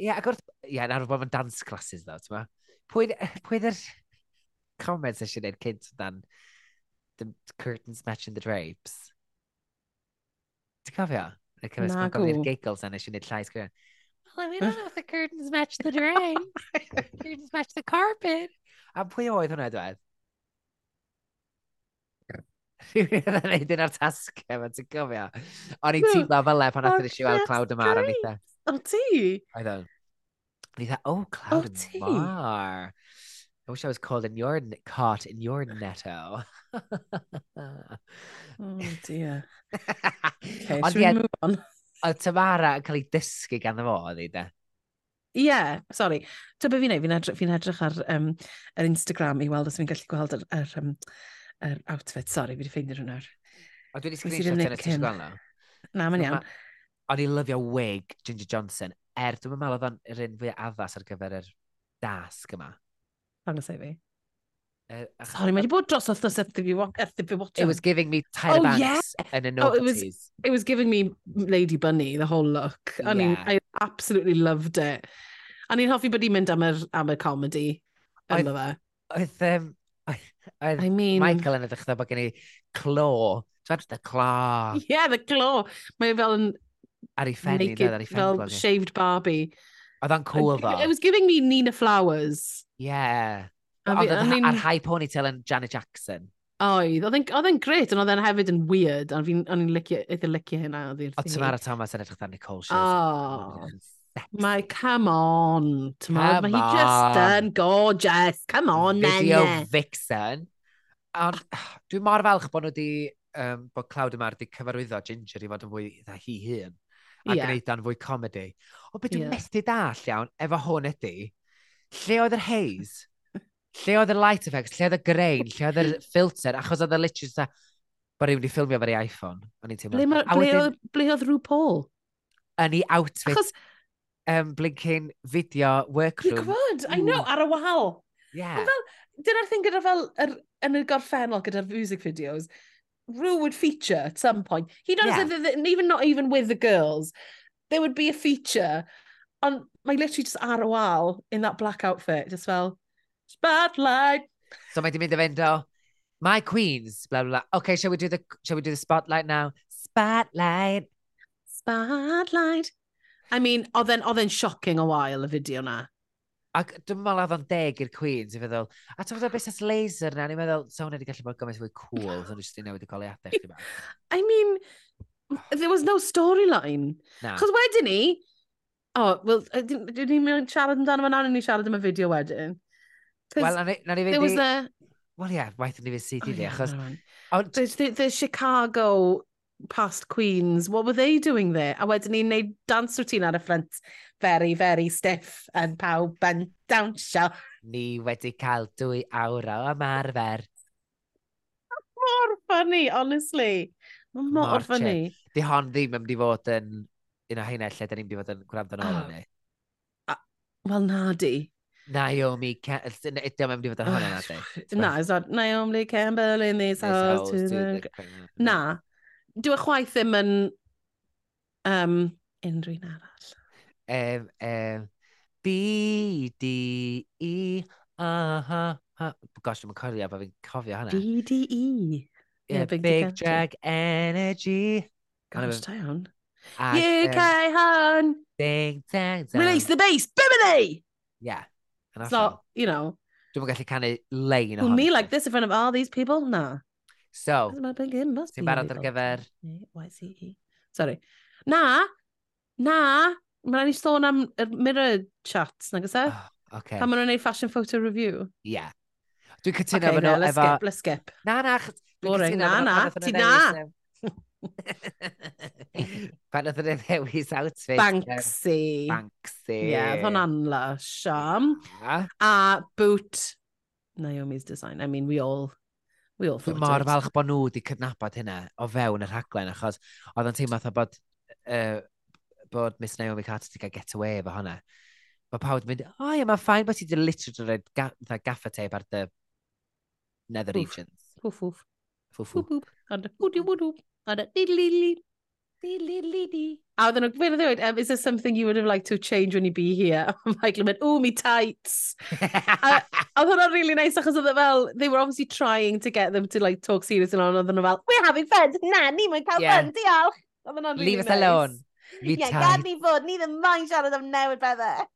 Ie, ac wrth... Ie, yeah, nawr bod mae'n dance classes ddo, ti'n ma? Pwy yr comments eisiau gwneud cynt dan the curtains matching the drapes? Ti'n cofio? Y cyfres mae'n gofio'r giggles yn eisiau gwneud llais gwneud. Well, we don't know if the curtains match the drain. the curtains match the carpet. A pwy oedd hwnna, dweud? Rwy'n yn neud un o'r tasgau, e, mae'n ti'n gofio. O'n i'n teimlo fel e pan athyr eisiau weld Cloud y Mar, o'n eitha. O ti? Oedd o'n. O'n eitha, oh, Cloud y Mar. I wish I was called in your, caught in your netto. oh dear. okay, should we move on? Oedd Tamara yn cael ei dysgu gan fo, oedd hi, de? Ie, yeah, sorry. Ti'n beth fi'n neud, fi'n edrych, fi edrych ar um, yr Instagram i weld os fi'n gallu gweld yr, yr um, er, outfit. Sorry, fi wedi ffeindio hwnna. O, dwi wedi screenshot yn y ti'n gweld na? Na, mae'n iawn. O'n i lyfio wig Ginger Johnson, er dwi'n meddwl oedd o'n yr un fwy addas ar gyfer yr dasg yma. Dangos ei fi. Er, ach, Sorry, mae wedi bod dros wrth wrth fi watching. It was giving me Tyra oh, Banks yn y a oh, it, was, it was giving me Lady Bunny, the whole look. I mean, I absolutely loved it. A ni'n hoffi bod i'n mynd am y, am y comedy. Ynddo fe. Oedd, um, I mean... Michael yn edrych dda bod gen i clo. Twad, the claw. Yeah, the claw. Mae fel yn... Ar ei ffenni, naked, ar ei ffenni. Shaved Barbie. Oedd o'n cool ddo. It was giving me Nina Flowers. Yeah. Oedd I mean, ar high ponytail yn Janet Jackson. Oedd, oedd e'n gret, ond oedd e'n hefyd yn weird, ond fi'n licio, eitha licio hynna. O Tamara Thomas yn edrych dda Nicole Shields. Oh, Mae, come on. Come mae hi just yn gorgeous. Come on, Video nene. vixen. Ond dwi'n mor falch bod nhw wedi, um, bod Claudia yma wedi cyfarwyddo Ginger i fod yn fwy dda hi hun. A yeah. gwneud dan fwy comedy. O beth dwi'n yeah. methu dall iawn, efo hwn ydy, lle oedd yr haze? lle oedd y light effects? Lle oedd y grain? Lle oedd y filter? Achos oedd y literally sa... bod rhywun wedi ffilmio fe'r iPhone. O'n i'n teimlo. Ble, ma, ble, wedyn, ble oedd RuPaul? Yn ei outfit. Achos um, blinking fideo oh workroom. Gwybod, I know, ar y wal. Yeah. Ond fel, dyna'r thing gyda fel, er, yn y gorffennol gyda'r music videos, Rue would feature at some point. He knows yeah. that, that, even not even with the girls, there would be a feature. On my literally just ar y wal in that black outfit, just fel, spotlight. So mae di mynd i fynd o, my queens, blah, blah, blah. Okay, shall we do the, shall we do the spotlight now? Spotlight. Spotlight. I mean, oedd e'n oedd e'n shocking a while y fideo na. Ac dwi'n meddwl oedd o'n deg i'r Queens i feddwl, a ti'n meddwl beth laser na, ni'n meddwl, so hwnna wedi gallu bod gymaint fwy cool, so nhw'n just i newid y goliadau chdi bach. I mean, there was no storyline. Na. Cos wedyn ni, oh, well, dwi'n ni'n mynd siarad amdano fan ano'n ni siarad am y fideo wedyn. Wel, na ni fynd i... There was a... Wel ie, waith ni fynd sydd i fi, achos... There's the Chicago past Queens, what were they doing there? A wedyn ni'n neud dance routine ar y ffrant very, very stiff yn pawb yn dawnsio. Ni wedi cael dwy awr o ymarfer. Mor funny, honestly. Mor ffynnu. Di hon ddim yn mynd i fod yn un o heine lle da ni'n mynd i fod yn gwrando nôl oh. ni. Wel, na di. Naomi Campbell. Ydym yn mynd i fod yn hwnna, na di? Na, Naomi Campbell in this house. To the... Na, Dwi chwaith ddim yn um, unrhyw un arall. M, M, B, D, E, A, ha, H. Gosh, dwi'n cofio, bod fi'n cofio hynna. B, D, E. Yeah, big, big drag energy. Gosh, da iawn. UK um, hon. Ding, dang, dang. Release the bass, bimini! Yeah. So, you know. Dwi'n gallu canu lein ohonno. Me like this in front of all these people? Nah. So, ti'n barod ar gyfer... YCE. Sorry. Na, na, mae'n rhaid i sôn am y mirror chats, nag ysa? E? Oh, okay. Pan maen nhw'n gwneud fashion photo review. Yeah. Dwi'n cytuno okay, no, let's efo... skip, let's skip. Na, na. Boring, na, na. Ti na. Pan oedd yn ddewis outfit. Banksy. Banksy. Ie, yeah, oedd hwnna'n lush. Um, yeah. A boot Naomi's design. I mean, we all We all thought mor falch bod nhw wedi cydnabod hynna o fewn y rhaglen, achos oedd yn teimlo bod, uh, bod Miss Naomi Carter wedi cael get away efo hwnna. Mae pawb wedi mynd, o oh, ie, mae'n ffain bod ti wedi literally roed ga gaffa tape ar dy nether regions. Wff, wff. Wff, wff. Wff, wff. Wff, wff. A oedden nhw, fe'n ddweud, um, is there something you would have liked to change when you be here? A Michael yn mynd, ooh, me tights. a oedd hwnna'n really nice achos oedd fel, they were obviously trying to get them to like talk serious and on, Oedden nhw fel, we're having fun, na, ni mwyn cael yeah. fun, diolch. Oedd hwnna'n really Leave us nice. alone. Me yeah, tights. gad ni fod, ni ddim moyn siarad am newid bethau.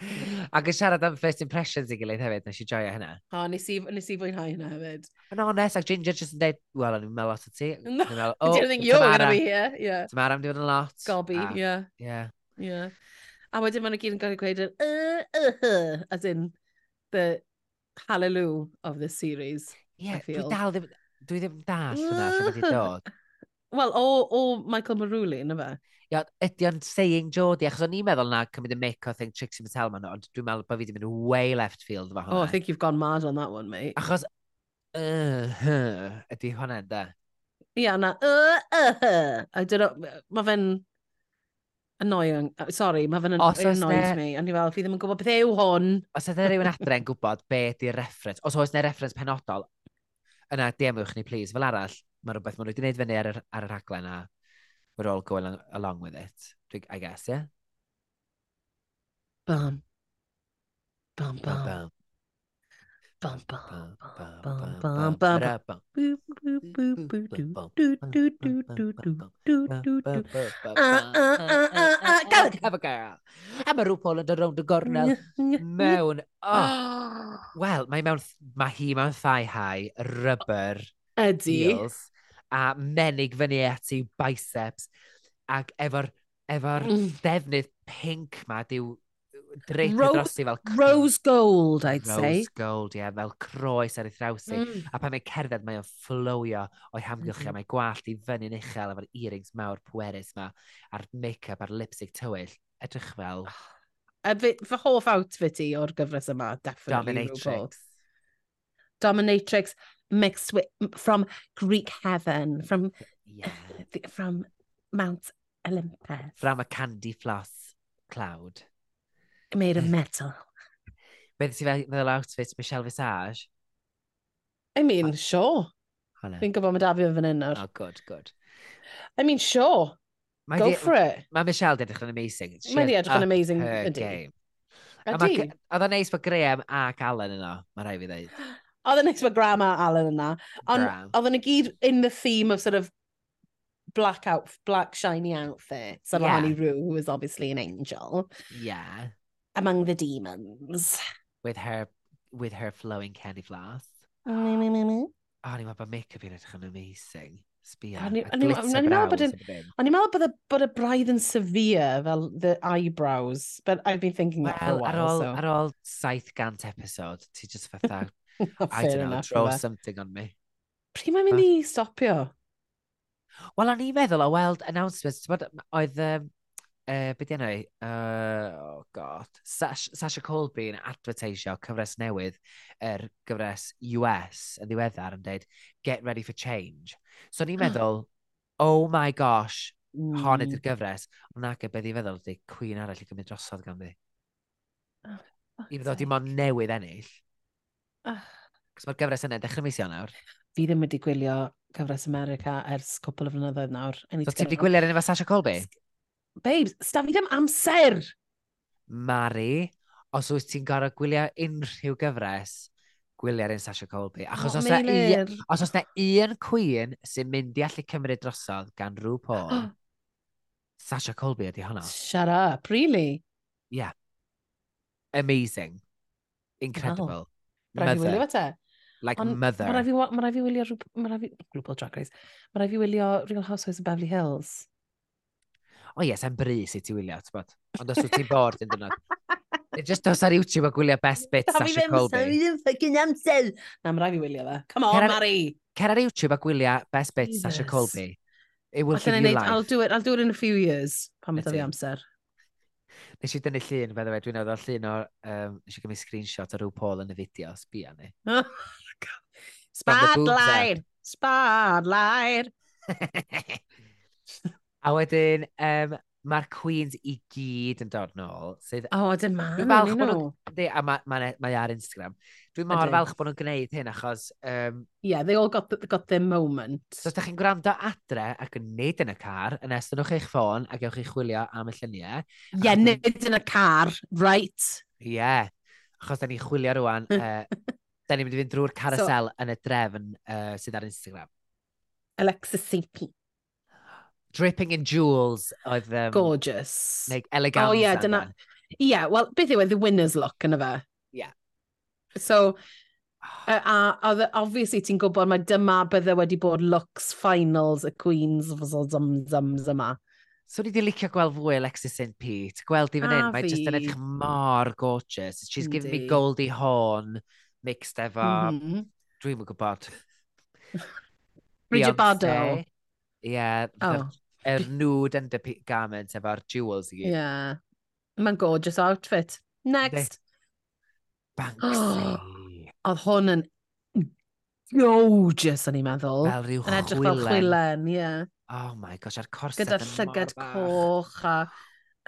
Ac yn siarad am first impressions i gilydd hefyd, nes i joio hynna. O, nes i, nes i fwynhau hynna hefyd. Yn honest, ac Ginger just yn dweud, wel, o'n i'n meddwl lot o ti. No, meddwl, oh, didn't think you were going to be here. Yeah. Tamara, I'm doing a lot. Gobi, ah, yeah. Yeah. Yeah. A wedyn maen nhw gyd yn gael ei gweud, yn, uh, uh, uh, as in the hallelujah of this series, yeah, I feel. Dwi dal ddim, dwi ddim das hwnna lle wedi dod. Wel, o, o Michael Maruli, yna fe? ia, ydy o'n saying Jodie, achos o'n i'n meddwl na cymryd y mic o thing Trixie Mattel ma'n ond dwi'n meddwl bod fi wedi mynd way left field efo hwnna. Oh, I think you've gone mad on that one, mate. Achos, uh, huh, ydy hwnna, da. Ia, na, uh, uh, uh, I don't know, mae fe'n annoying, sorry, mae fe'n annoyed me, ond i fel, fi ddim yn gwybod beth yw hwn. Os ydy rhywun adre yn gwybod beth ydy'r reference, os oes na reference penodol, yna, DM-wch ni, please, fel arall, mae rhywbeth maen nhw wedi gwneud fyny ar, ar y rhaglen a we're all going along, along with it. I guess, yeah? Bum. Bum, bum. bum. Bum, bum, bum, Have a girl. A mae rhywbeth yn dod rownd y gornel mewn... Oh. Wel, mae mewn... Mae hi mewn thai high, rubber... Ydy. Heels a menig fyny at i'w biceps ac efo'r efo'r mm. defnydd pink ma diw dreithio Ro drosi fel... Rose gold, I'd Rose say. Rose gold, ie, yeah, fel croes ar ei thrawsi. Mm. A pan mae'n cerdded, mae'n fflowio o'i hamgylch mm -hmm. a mae gwallt i fyny'n uchel efo'r earrings mawr pwerus ma, a'r make-up a'r lipstick tywyll, edrych fel... Ah. A fy, fy hoff outfit i o'r gyfres yma, definitely. Dominatrix. Dominatrix mixed with, from Greek heaven, from, yeah. from Mount Olympus. From a candy floss cloud. Made of metal. Beth sy'n fel outfit Michelle Visage? I mean, sure. Fi'n gwybod mae Dafi yn fan hyn nawr. Oh, good, good. I mean, sure. Mae Go di, for it. Mae Michelle di edrych yn amazing. Mae di edrych yn amazing. Her ydy. game. Ydy. Oedd o'n neis bod Graham ac Alan yno, mae rhaid fi ddweud. Oedd yn neis mae Grandma Alan yna. Ond oedd yn y gyd in the theme of sort of black out, black shiny outfits. And yeah. Honey Roo, who is obviously an angel. Yeah. Among the demons. With her, with her flowing candy floss. Oh, mm, mm, mm. oh ni'n meddwl bod make-up yn edrych yn amazing. Sbia. O'n i'n meddwl bod y, bod y braidd yn severe fel the eyebrows, but I've been thinking well, that for a while. Ar ôl, so. ar ôl 700 episode, ti just fatha I don't know, enough, throw right. something on me. Pryd mae'n mynd i stopio? Wel, o'n i'n meddwl, o weld announcements, ti'n bod, oedd, um, uh, beth yna i, uh, oh god, Sash, Sasha Colby yn advertisio cyfres newydd, yr er gyfres US yn ddiweddar yn dweud, get ready for change. So o'n i'n meddwl, oh my gosh, mm. hon ydy'r gyfres, ond nag e beth i feddwl, ydy cwyn arall i gymryd drosodd gan fi. Oh, I feddwl, dim ond newydd ennill. Cos mae'r gyfres yn dechrau mis nawr. Fi ddim wedi gwylio cyfres America ers cwpl o flynyddoedd nawr. So ti wedi gwylio'r un efo Sasha Colby? Babes, sta fi ddim amser! Mari, os wyt ti'n gorau gwylio unrhyw gyfres, gwylio'r un Sasha Colby. Achos oh, os, na, os oes na un cwyn sy'n mynd i allu cymryd drosodd gan rhyw Paul, Sasha Colby ydi honno. Shut up, really? Yeah. Amazing. Incredible. Mae'n rhaid i wylio fe te. Like On, mother. Mae'n rhaid ma fi wylio Global Drag Race. Mae'n rhaid fi wylio Real Housewives of Beverly Hills. O oh, yes, yn brys i ti wylio, ti'n bod. Ond os wyt ti'n bored yn dynod. Just dos ar YouTube a gwylio best bits Sasha Colby. Da fi ddim ffucking amser. Na, mae'n rhaid fi wylio fe. Come on, Cer Mari. Cer ar YouTube a gwylio best bits Jesus. Sasha Colby. It will Allan give you life. I'll do it, I'll do it in a few years, pan mae'n dod i amser. Nes i dynnu llun, fe dweud, dwi'n meddwl ar llun o... Um, nes i gymryd screenshot o rhyw Paul yn y fideo, sbia ni. Oh, Spotlight! Spotlight! a wedyn, um, mae'r Queens i gyd yn dod nôl. Sydd, o, oh, dyma. Dwi'n falch bod nhw... A mae ma, ma ar Instagram. Dwi'n mor falch bod nhw'n gwneud hyn achos... Um, yeah, they all got, the, got their moment. So, os da chi'n gwrando adre ac yn neud yn y car, yn estynwch eich ffôn a gewch chi chwilio am y lluniau. Yeah, ach, nid yn y car, right? Ie. Yeah, achos da ni'n chwilio rwan. uh, da ni'n mynd i fynd drwy'r carousel so, yn y drefn uh, sydd ar Instagram. Alexis St. Pete dripping in jewels oedd... Um, Gorgeous. Like, elegant. Oh, yeah, dyna... Yeah, well, beth yw e, the winner's look yna fe. Yeah. So, uh, a, a, a obviously ti'n gwybod mae dyma bydde wedi bod looks finals y Queen's of the Zums yma. So ni di licio gweld fwy Alexis St. Pete. Gweld i fan hyn, mae just yn edrych mor gorgeous. She's Indeed. giving me Goldie Hawn mixed efo... Mm -hmm. Dwi'n gwybod. Bridget Bardo. Ie, yeah, oh er nude and garment efo'r jewels i gyd. Yeah. Mae'n gorgeous outfit. Next. Banksy. Oedd hwn yn gorgeous, o'n i'n meddwl. Fel rhyw chwilen. Yn edrych fel chwilen, ie. Yeah. Oh my gosh, a'r corset Gyda llygad coch a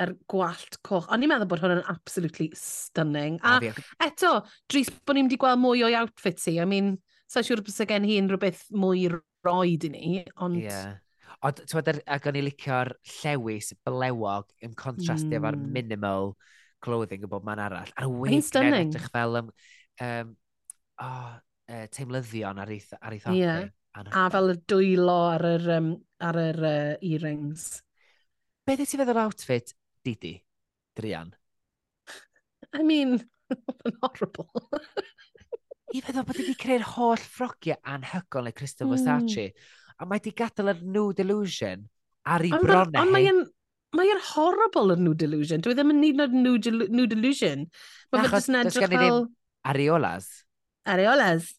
yr gwallt coch. O'n i'n meddwl bod hwn yn absolutely stunning. A, a eto, dris bod ni'n wedi gweld mwy o'i outfit i. I mean, sa'n siŵr bys gen hi unrhyw beth mwy roed i ni, ond... Yeah. Ond, ti'n ac o'n i licio'r llewis blewog yn contrast mm. efo'r hmm. minimal clothing y bob man arall. A'r wig yn edrych fel um, um, oh, uh, teimlyddion ar ei thopau. Yeah. A fel y dwylo ar yr, um, ar yr uh, earrings. Be ddeth ti feddwl outfit, Didi, Drian? I mean, horrible. I feddwl bod wedi creu'r holl ffrogiau anhygol neu Christopher mm. Versace a mae di gadael yr new delusion ar ei bronau. Ond mae'n mae yn horrible yn new delusion. Dwi e ddim yn need o'r new, new delusion. Mae fe jyst yn edrych fel... Areolas. Areolas.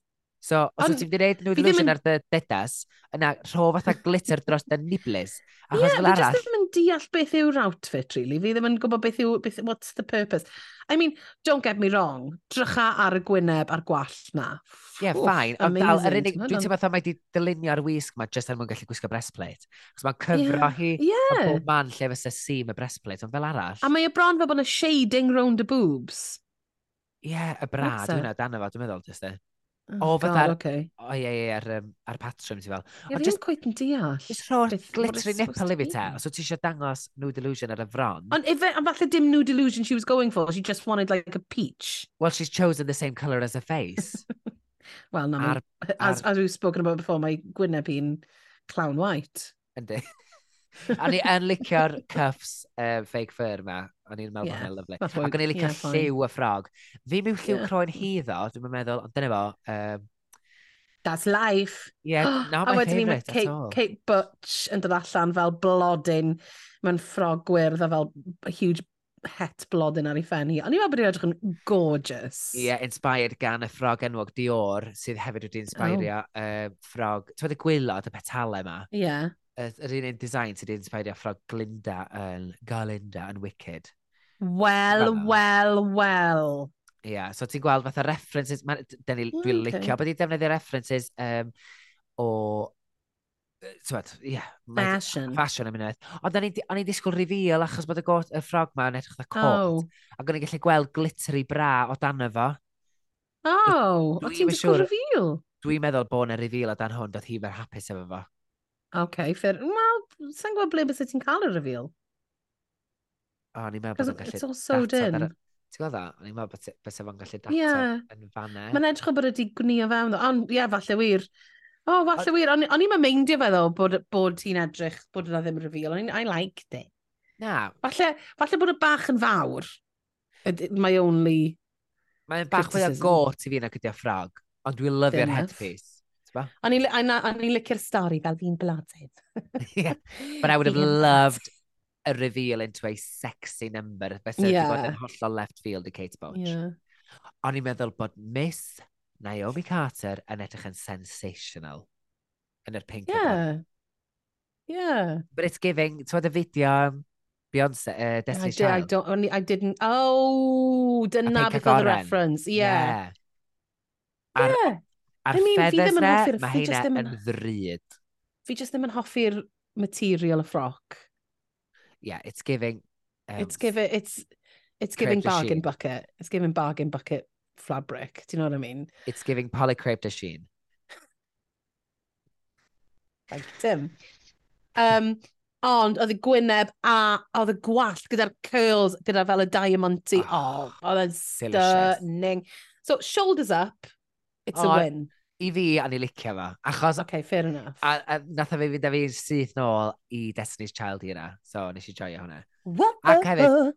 So, os wyt ti'n gwneud new delusion yn... ar dy dedas, yna rho fatha glitter dros dy niblis. Achos yeah, fel arall, deall beth yw'r outfit, really. Fi ddim yn gwybod beth yw, beth, what's the purpose. I mean, don't get me wrong, drycha ar y gwyneb a'r gwallt na. Ie, yeah, ffain. Ond dal, yr unig, dwi'n teimlo fatha mae wedi dylunio ar wisg mae jyst er mwyn gallu gwisgo breastplate. Cos mae'n cyfro yeah. hi yeah. o bob man lle fysa sim y breastplate, ond fel arall. A mae y bron fel bod yna shading round y boobs. Ie, yeah, y brad, dwi'n dan efo, dwi'n meddwl, jyst e. O, oh, fatha... Okay. O, ie, ie, ar, um, ar patrwm, ti fel. Ie, just cwyt yn deall. Just rho'r glittery nipple i fi te, os wyt ti eisiau dangos new delusion ar y fron. Ond ife, am falle dim new delusion she was going for, she just wanted like a peach. Well, she's chosen the same colour as her face. well, no, ar, as, ar... as we've spoken about before, mae Gwyneb hi'n clown white. Yndi a ni yn licio'r cuffs uh, fake fur yma. O'n i'n meddwl yeah, hwnna'n lyflu. Ac o'n i'n licio yeah, lliw y ffrog. Fi mewn lliw yeah. croen hi ddo, dwi'n meddwl, ond dyna fo, um, That's life. Yeah, not my favourite at Kate, all. Kate Butch yn dod allan fel blodyn mewn ffrog gwyrdd a fel huge het blodyn ar ei ffen hi. O'n i'n meddwl bod hi'n edrych yn gorgeous. Ie, yeah, inspired gan y ffrog enwog Dior, sydd hefyd wedi inspirio oh. uh, ffrog. Ti'n meddwl y gwylod, y petalau yma? Ie. Yeah yr un un design sydd wedi inspirio ffrog Glinda yn Galinda yn Wicked. Wel, wel, wel. Ie, yeah, so ti'n gweld fatha references, dwi'n dwi licio bod i'n defnyddio references um, o Tywed, ie. Yeah, fashion. Fashion yn mynd. Ond o'n i'n disgwyl reveal achos bod y, got, y ffrog ma yn edrych dda cwrt. Oh. Ac o'n i'n gallu gweld glittery bra o dan fo. Oh, o ti'n disgwyl reveal? Dwi'n meddwl bod yna reveal o dan hwn, doedd hi fe'r hapus efo fo. OK, fair. Wel, sa'n gwybod ble bys ti'n cael y reveal? O, ni'n meddwl bod o'n gallu... It's all sewed in. Ti'n gweld dda? O'n i'n meddwl bys efo'n gallu data yeah. yn fanau. Mae'n edrych o bod ydi gwnio fewn. Ond, ie, yeah, falle wir. O, oh, falle wir. O'n i'n meindio fe ddo bod, bod ti'n edrych, bod yna ddim reveal. O'n i'n... I liked it. Na. Falle, falle bod y bach yn fawr. My only Mae'n bach fwy o got i fi na gyda ffrog. Ond dwi'n lyfio'r headpiece. Casper. A ni'n licio'r stori fel fi'n bladyn. yeah. But I would have loved a reveal into a sexy number. Fe sydd yeah. bod yn hollol left field i Kate Bush. Yeah. O'n i'n meddwl bod Miss Naomi Carter yn edrych yn sensational yn yr pink yeah. Yeah. But it's giving, ti'n y fideo Beyonce, uh, Destiny's I did, Child. I, don't, only, I didn't, oh, dyna beth oedd y reference, yeah. yeah. Ar, yeah. A'r I mean, feathers na, mae heina ddim... yn ddryd. Fi just ddim yn hoffi'r material y ffroc. Yeah, it's giving... Um, it's giving... It's, it's giving bargain bucket. It's giving bargain bucket fabric. Do you know what I mean? It's giving polycrepe de sheen. Thank Tim. Um, ond oedd y gwyneb a oedd y gwallt gyda'r curls gyda fel y diamanti. Oh, ah, oh oedd yn stunning. So, shoulders up, it's oh, a win i fi, a ni licio fo. Achos... OK, fair enough. A, a nath o fi fynd â fi syth nôl i Destiny's Child i yna. So, nes i joio hwnna. What? Ac hefyd...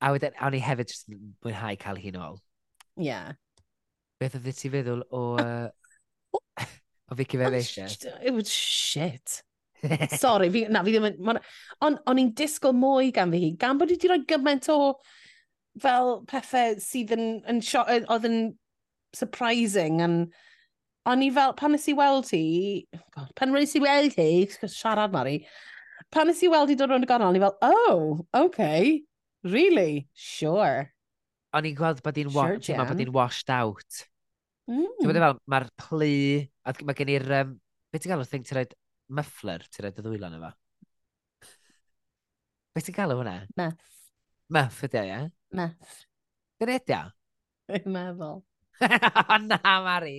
A wedyn, awn i hefyd just mwynhau cael hi nôl. Yeah. Beth oedd ti feddwl o... Uh, o Vicky oh, Felicia? It was shit. Sorry, fi, na, fi ddim yn... Ond o'n i'n disgwyl mwy gan fi hi, gan bod i wedi rhoi gymaint o fel pethau sydd yn, yn, yn oedd yn surprising and o'n i fel, pan nes i weld ti, God, pan nes i weld ti, siarad Mari, pan nes i weld ti dod rownd y gornel, o'n i fel, oh, okay, really, sure. O'n i'n gweld bod hi'n sure, wa bod hi'n washed out. Mm. Ti'n bod fel, mae'r plu, a mae gen i'r, um, beth ti'n galw'r thing ti'n rhaid muffler, ti'n rhaid y ddwylo yna fa? Beth ti'n galw hwnna? Muff. Muff ydy o, ie? Muff. Dyna ydy o? Dwi'n meddwl. na, Mari.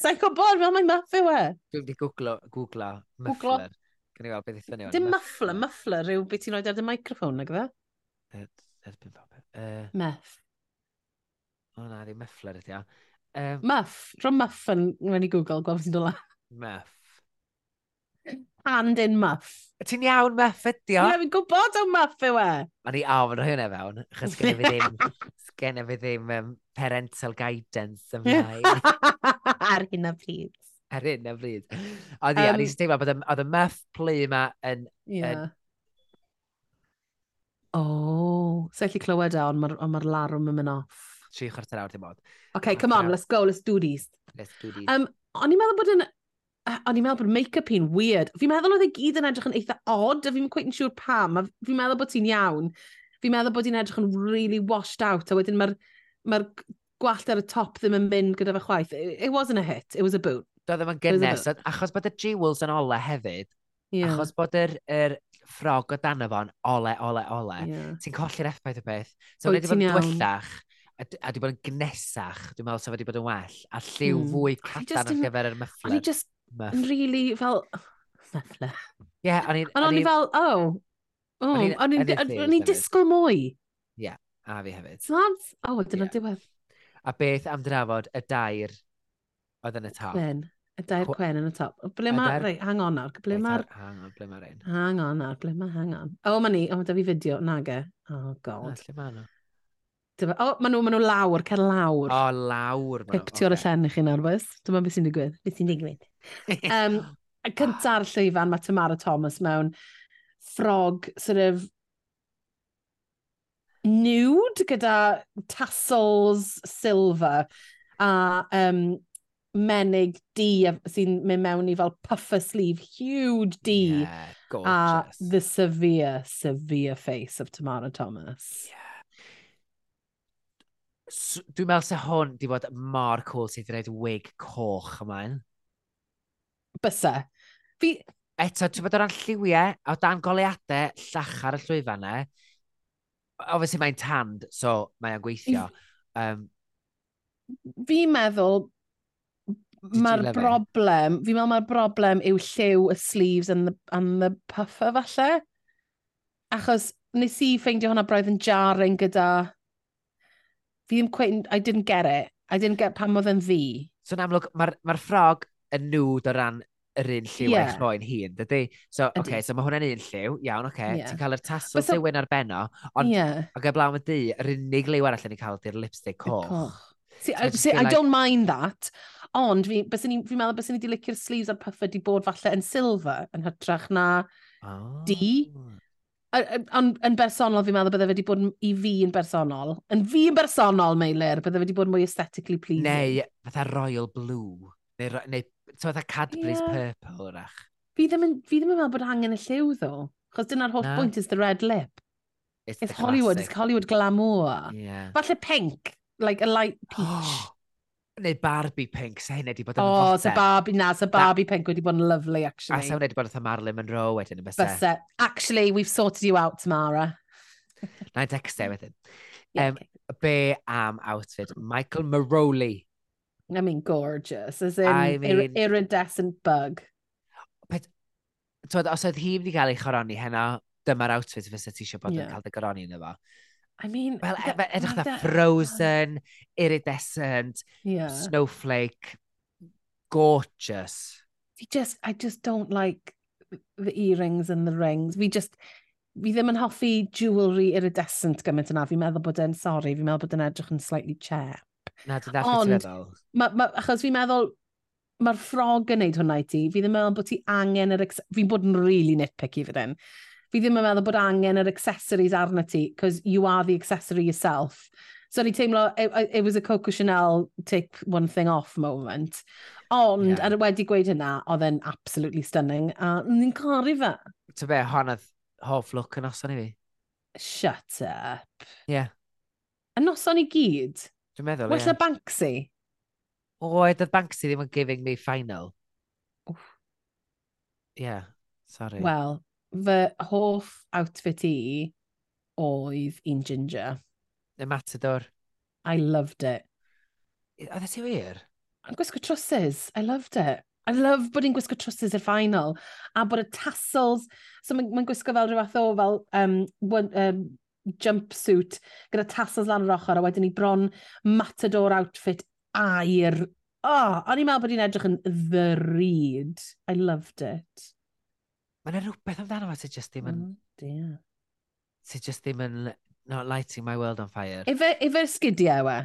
Sa'n gwybod, fel mae Muff yw e. Dwi'n di googlo, googlo muffler. Gwni weld beth eithaf ni. Dim muffler, muffler yw beth ti'n rhoi ar y microphone, nag fe? Erbyn popeth. Uh, Meff. O na, di muffler ydi a. Um, muff, rho muff yn, mynd i Google, gweld beth ti'n dod Meff hand in muff. Ti'n iawn muff ydi o? Ie, fi'n gwybod am muff yw e. O'n i ofn o hwnna fewn, achos gen i fi ddim, gen i fi ddim um, parental guidance ymlaen. Ar hyn o bryd. Ar hyn o bryd. Oedd um, i'n teimlo bod oedd y muff plu yma yn... Yeah. O, Oh, so allu clywed e, ond mae'r ma larwm yn mynd off. Tri chwarter awr dim ond. OK, come on, let's go, let's do these. Let's do this. Um, o'n i'n meddwl bod yn o'n i'n meddwl bod make-up hi'n weird. Fi'n meddwl oedd e gyd yn edrych yn eitha odd, a fi'n quite yn siŵr pam, a fi'n meddwl bod ti'n iawn. Fi'n meddwl bod hi'n edrych yn really washed out, a wedyn mae'r ma, gwallt ar y top ddim yn mynd gyda fe chwaith. It, it wasn't a hit, it was a boot. Doedd ddim efo'n gynnes, achos bod y jewels yn ole hefyd, yeah. achos bod yr, yr ffrog o dan efo'n ole, ole, ole, yeah. ti'n colli'r effaith y beth. So, wedi bod yn dwyllach, a wedi bod yn gnesach, dwi'n meddwl sef wedi bod yn well, a lliw mm. fwy cratan ar gyfer yr muffler. O'n i just Myth. Yn rili fel... Myth. Ie, o'n i'n... Ond o'n i fel, oh. Oh, o'n i'n disgwyl mwy. Ie, yeah, a fi hefyd. Snad? O, oh, dyna yeah. diwedd. A beth am drafod y dair oedd yn y top? Gwen. Y dair cwen yn y top. Ble mae... Dair... Hang on nawr. Ble mae'r... Hang on, ble mae'r un. Hang on nawr. Ble mae hang on. O, mae ni. O, mae da fi fideo. Nage. Oh, god. A, lle mae nhw? O, oh, maen nhw, maen nhw lawr, cer lawr. O, oh, lawr. Pip ti o'r okay. llen i chi nawr, bys. Dyma beth sy'n digwydd. Beth sy'n digwydd. um, cynta'r llwyfan, mae Tamara Thomas mewn ffrog, sort of, nude gyda tassels silver a um, menig du sy'n mynd mewn i fel puffer sleeve, huge D. Yeah, gorgeous. A the severe, severe face of Tamara Thomas. Yeah. Dwi'n meddwl se hwn di bod mor cool sydd wedi gwneud wig coch ymlaen. Bysa. Fi... Eto, ti'n bod o ran lliwiau, o dan goleadau llachar y llwyfan ne. Obviously mae'n tanned, so mae'n gweithio. Um, Fi'n meddwl mae'r broblem, fi'n meddwl mae'r broblem yw lliw y sleeves and the, and the puffer falle. Achos nes i ffeindio hwnna braidd yn jarring gyda fi ddim quite, I didn't get it. I didn't get pam oedd yn ddi. So yn amlwg, mae'r ma ffrog yn nŵd o ran yr un lliw yeah. eich moyn hun, dydy? So, oce, okay, so mae hwnna'n un lliw, iawn, oce, okay. yeah. ti'n cael yr tasl so, lliwyn ar benno, ond yeah. ac eblaw y di, yr unig liw arall yn ei cael di'r lipstick coch. coch. See, so I, see, I like... don't mind that, ond fi, bysyn ni, fi'n meddwl bysyn ni wedi licio'r sleeves a'r puffer di bod falle yn silver yn hytrach na ah. oh. di. Ond yn bersonol, fi'n meddwl bydde wedi bod i fi yn bersonol. Yn fi yn bersonol, Meilir, bydde wedi bod mwy aesthetically pleasing. Neu, fatha Royal Blue. Neu, neu so fatha Cadbury's yeah. Purple, rach. Fi ddim, yn, fi ddim yn meddwl bod angen y lliw, ddo. Chos dyna'r holl no. bwynt is the red lip. It's, it's Hollywood, classic. it's Hollywood glamour. Yeah. Falle pink, like a light peach. Oh! neu Barbie Pink, sa hynny wedi bod yn oh, foteb. O, Barbie, na, sa Barbie Pink wedi bod yn lovely, actually. A se hwnna wedi bod yn Marilyn Monroe wedyn, yn bysau. Byse. Actually, we've sorted you out, Tamara. na i dexter wedyn. Yeah, um, okay. Be am outfit Michael Maroli. I mean, gorgeous. As in, I mean, ir iridescent bug. But, twyd, os oedd hi wedi cael ei choroni heno, dyma'r outfit fysa ti eisiau bod yeah. yn cael dy goroni yna fo. I mean... Wel, e- edrych fatha Frozen, Iridescent, yeah. Snowflake, gorgeous. Fi just, I just don't like the earrings and the rings. Fi just, fi ddim yn hoffi jewellery iridescent gymaint yna. Fi'n meddwl bod e'n sorry, fi'n meddwl bod e'n edrych yn slightly chep. Na, dwi'n ddechrau ti'n meddwl. Ma, ma, achos fi'n meddwl, mae'r ffrog yn neud hwnna i ti. Fi ddim yn meddwl bod ti angen yr... Fi'n bod yn really nitpicky fydden fi ddim yn meddwl bod angen yr accessories arna ti, because you are the accessory yourself. So ni teimlo, it, it was a Coco Chanel take one thing off moment. Ond, yeah. ar wedi gweud hynna, oedd e'n absolutely stunning, a ni'n caru fe. Ta be, honnodd hoff look yn oson i fi. Shut up. Yeah. A noson i gyd? Dwi'n meddwl, ie. Well, yeah. Banksy? Oedd y Banksy ddim yn giving me final. Oof. Yeah, sorry. Well, fy hoff outfit i oedd un ginger. Y matador. I loved it. Oedd e ti wir? Yn gwisgo trwsys. I loved it. I love bod hi'n gwisgo trwsys i'r final. A bod y tassels... So mae'n ma gwisgo fel rhywbeth o fel um, one, um, jumpsuit gyda tassels lan yr ochr a wedyn ni bron matador outfit air. Oh, o'n i'n meddwl bod hi'n edrych yn ddyryd. I loved it mae'n rhywbeth amdano fo sydd just ddim yn... Mm, yeah. Sydd jyst ddim yn not lighting my world on fire. Efe, efe sgidiau we?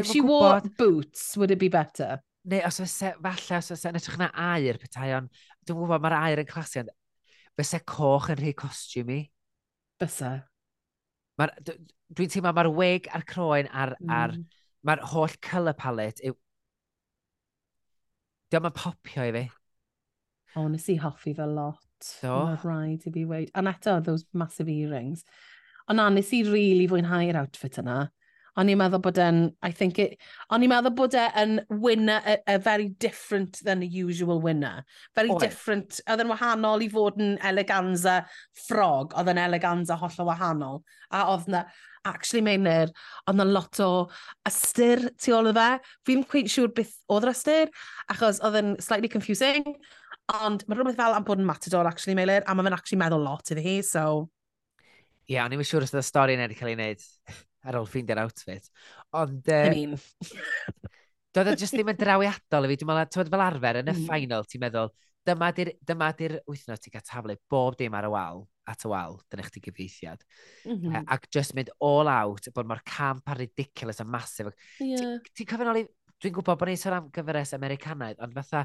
If she wore boots, would it be better? Neu os fyse, falle, os fyse, yn edrych na air petai, ond dwi'n gwybod mae'r air yn clasu, ond fyse coch yn rhy costiwm i. Bysa. Dwi'n teimlo mae'r wig a'r croen a'r, mm. ar, mae'r holl colour palette yw... Dwi'n popio i fi. O, nes i hoffi fel lot. Do. Mae'n rhaid i fi weid. And eto, those massive earrings. Ond na, nes i really fwynhau'r outfit yna. O'n i'n meddwl bod e'n, I think it, o'n i'n meddwl bod e'n winner, a, a very different than the usual winner. Very Oed. different, oedd e'n wahanol i fod yn eleganza ffrog, oedd e'n eleganza hollol wahanol. A oedd na, actually Meinir, oedd na lot o ystyr tu ôl o fe. Fi'n cweith siŵr beth oedd yr ystyr, achos oedd e'n slightly confusing, Ond mae rhywbeth fel am bod yn matador, actually, Meilir, a mae fe'n actually meddwl lot iddi hi, so... Ie, yeah, o'n i'n siŵr os ydy'r stori yna wedi cael ei wneud ar ôl ffeindio'r outfit. Ond... Uh, I mean... Doedd e jyst ddim yn drawiadol i fi. Dwi'n meddwl, ti'n fel arfer, yn y mm. final, ti'n meddwl, dyma di'r dyma di wythnos ti'n cael taflu bob dim ar y wal, at y wal, dyna chdi gyfeithiad. Mm -hmm. ac just mynd all out, bod mae'r camp a ridiculous a massive. Yeah. Ti'n ti, ti cyfynoli, dwi'n gwybod bod ni'n sôn am gyfres Americanaidd, ond fatha,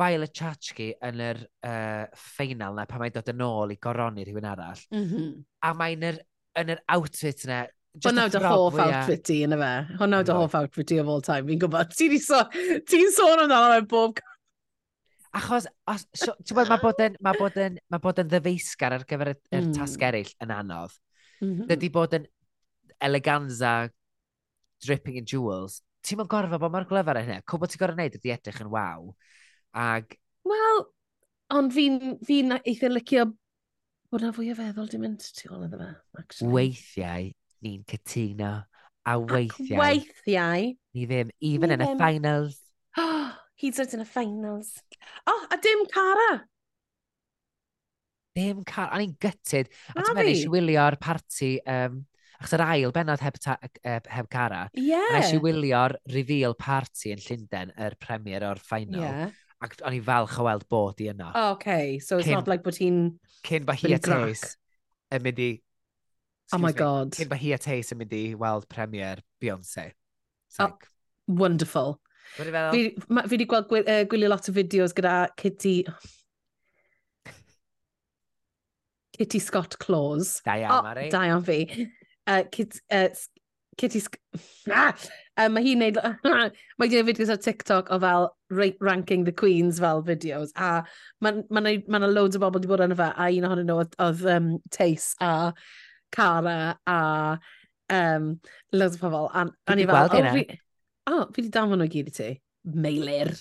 Violet Chachki yn yr uh, ffeinal na pan mae'n dod yn ôl i goroni rhywun arall. Mm -hmm. A mae'n yr, yn yr outfit na Hwna dy hoff outfit ti yna fe. Hwna dy hoff outfit ti of all time. Fi'n gwybod, ti'n so, ti sôn amdano fe bob... Achos, os, so, ti'n bod, mae bod yn, ma bod yn, ma bod yn ddyfeisgar ar gyfer y mm. tasg eraill yn anodd. Mm -hmm. Dydy bod yn eleganza, dripping in jewels, ti'n mynd gorfod bod mor glyfar yn hynny. Cwbl ti'n gorfod wneud ydy edrych yn waw. Ag... Wel, ond fi'n fi, eitha licio bod na fwy o feddwl di mynd tu ôl iddo fe. Actually. Weithiau, ni'n cytuno. A weithiau... Ac weithiau... Ni ddim, even ni in ddim. y finals. Oh, hyd yn y finals. Oh, a dim Cara. Dim Cara. O'n i'n gytid. A ti'n meddwl, eisiau wylio'r parti... Um, achos yr ail bennod heb, ta, heb, heb Cara. Ie. Yeah. A eisiau wylio'r reveal party yn Llundain, yr er premier o'r final. Yeah ac o'n i falch o weld bod i yna. Oh, okay. So it's cyn, not like bod hi'n... Cyn ba hi a Tace yn mynd i... Oh my me, god. Cyn ba hi a Tace yn mynd i weld premier Beyoncé. Oh, wonderful. Fi fi wedi gweld gwy, uh, gwylio lot o fideos gyda Kitty... Kitty Scott Claus. Da iawn, oh, Mari. Da iawn fi. Uh, Kit, uh, Kitty... Ah! Um, mae hi'n neud... mae hi'n i fideos ar TikTok o fel ranking the queens fel fideos. A mae ma na, ma loads o bobl wedi bod yn fe. A un ohonyn nhw oedd um, Tace a Cara a um, loads o pobl. A, a ni fel... Oh, o, fi, oh, fi wedi danfon nhw gyd i ti. Meilir.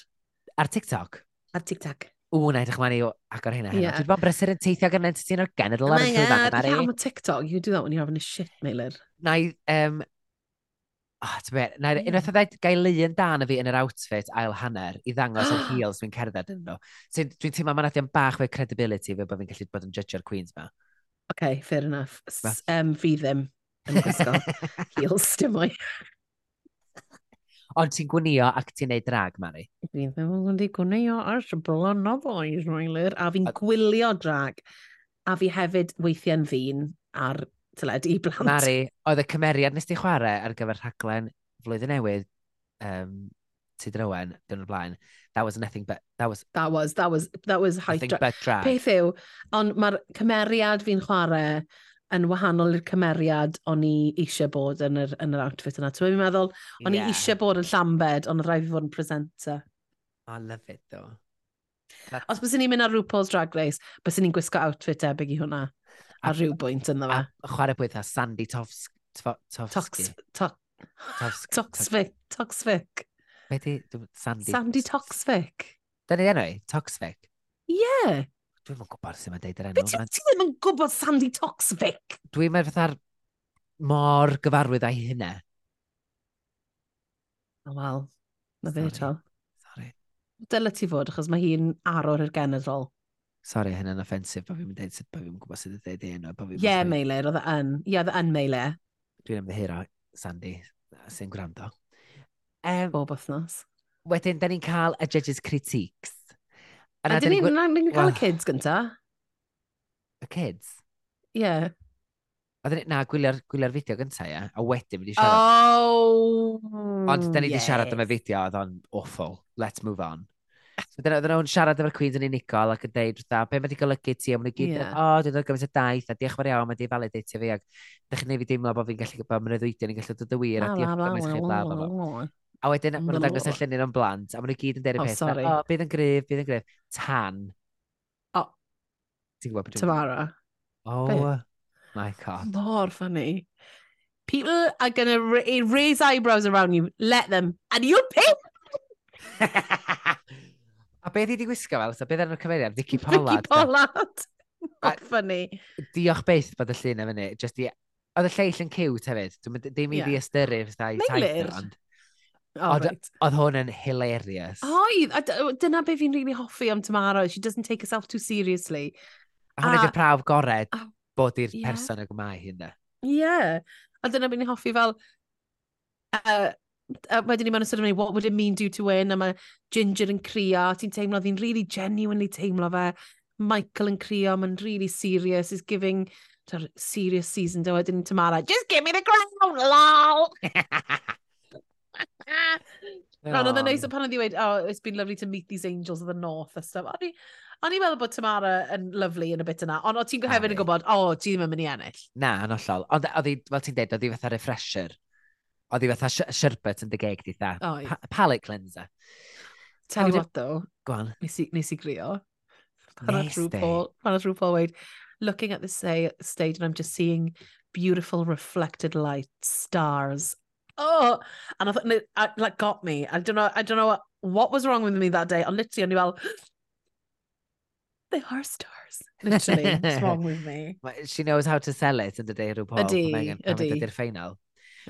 Ar TikTok? Ar TikTok. Ww, na edrych ma'n i agor hynna. Yeah. Dwi'n bod brysur yn teithio gan entity yn o'r genedl ar y oh llwyfan yna. Yeah, on TikTok, you do that when you're having a shit, Meilir. Na i um, Oh, be, na, yeah. unwaith o ddeud gael leun dan y fi yn yr outfit ail hanner i ddangos ar heels dwi'n cerdded yn nhw. So, dwi'n teimlo mae'n adio'n bach fe credibility fe bod fi'n gallu bod yn judge'r Queens ma. Oce, okay, fair enough. S um, fi ddim yn gwisgo heels dim mwy. Ond ti'n gwnio ac ti'n neud drag, Mari? Fi ddim yn gwneud gwnio ers blynydd o Israelir, a fi'n gwylio drag. A fi hefyd weithiau'n ddyn ar tyled, i blant. Mari, oedd y cymeriad nes ti chwarae ar gyfer rhaglen flwyddyn newydd, um, ti drywen, dyn nhw'n blaen, that was nothing but, that was... That was, that was, that was high drag. but drag. Peth yw, ond mae'r cymeriad fi'n chwarae yn wahanol i'r cymeriad o'n i eisiau bod yn yr, yn yr outfit yna. Ti'n meddwl, o'n yeah. i eisiau bod yn llambed, ond rhaid fi fod yn presenter. I love it, though. That's... Os bys ni'n mynd ar RuPaul's Drag Race, bys ni'n gwisgo outfit ebig i hwnna ar rhyw bwynt yna fe. A chwarae pwyth a Sandy Tofsky. Toxfic. Toxfic. Be di Sandy? Sandy Toxfic. Dyna ni enw e, i? Toxfic? Ie. Dwi'n yn gwybod sy'n mynd deud yr enw. Be ti ddim yn gwybod Sandy Toxfic? Dwi'n meddwl fatha'r mor gyfarwydd â'i hynna. Oh, Wel, na fe to. Sorry. Dyle ti fod, achos mae hi'n arwr i'r genedl. Sorry, hynny'n offensif, ba fi'n mynd deud sut ba fi'n gwybod sut y dweud enw. Ie, yeah, Meilir, oedd e yn. Ie, oedd e yn Meilir. Dwi'n ymddihiro, Sandy, sy'n gwrando. Um, Bob wythnos. Wedyn, da ni'n cael y judges critiques. A dyn ni'n ni cael y kids gynta? Y kids? Ie. Yeah. Oedden ni, na, gwylio'r gwylio fideo gyntaf, ia. A wedyn wedi siarad. Oh! Ond da ni wedi yes. siarad am y fideo, oedd o'n awful. Let's move on. Dyna Dyn nhw'n siarad efo'r Queens yn unigol ac yn deud rhywbeth, be mae wedi golygu ti, a maen nhw gyd, yeah. o, dwi'n dod gymaint o daith, a diolch yn fawr iawn, mae di validatio fi, ac ddech chi'n neud fi deimlo bod fi'n gallu gwybod, mae'n ddwydion yn gallu dod y wir, a diolch fawr chi bla, bla, bla. A wedyn, maen nhw'n dangos y llunyn o'n blant, a maen nhw gyd yn deud y oh, peth, o, bydd yn gryf, bydd yn gryf, tan. O, ti'n gwybod beth Tamara. Oh, my god. Mor funny. People are going to raise eyebrows around you. Let them. And you'll pay beth i di gwisgo fel? So, beth ar y cymeriad? Vicky Pollard. Vicky Pollard. Mae'n funny. Diolch beth bod y llun efo ni. Just i... Oedd y lleill yn cute hefyd. Dim i fi ystyru fydda i taith ond. Oedd right. hwn yn hilarious. Oedd, dyna beth fi'n really hoffi am Tamara. She doesn't take herself too seriously. A hwnna ydy'r prawf gored bod i'r yeah. person y mae hynna. Ie. Yeah. A dyna beth fi'n hoffi fel... Uh, a wedyn ni mewn ystod yn what would it mean do to win, a mae Ginger yn crio, ti'n teimlo, ddi'n really genuinely teimlo fe. Michael yn crio, mae'n really serious, is giving serious season, do e, wedyn Tamara, just give me the crown, lol! Rhan oedd yn neis oh. o pan oedd i weid, oh, it's been lovely to meet these angels of the north a stuff. O'n i, o'n meddwl bod Tamara yn lovely yn y bit yna, ond o ti'n hefyd yn gwybod, o, oh, ti ddim yn mynd i ennill. Na, yn ollol. Ond oedd i, fel ti'n deud, oedd i fatha refresher Oedd hi fatha sh- sherbet yn dy geg di tha. Oedd. Pa palate cleanser. Tell you what though, Go on. nes i, nes i grio. Pan oedd Nes Rhw di? Paul, pan oedd Rhw Paul weid, looking at the say, stage and I'm just seeing beautiful reflected light, stars. Oh, and I thought, and it, I, like, got me. I don't know, I don't know what, what was wrong with me that day. Ond literally, o'n well, they are stars. Literally, what's wrong with me? She knows how to sell it yn dy rhyw Paul. Ydi, Ydy, ydi. Ydy'r ffeinal.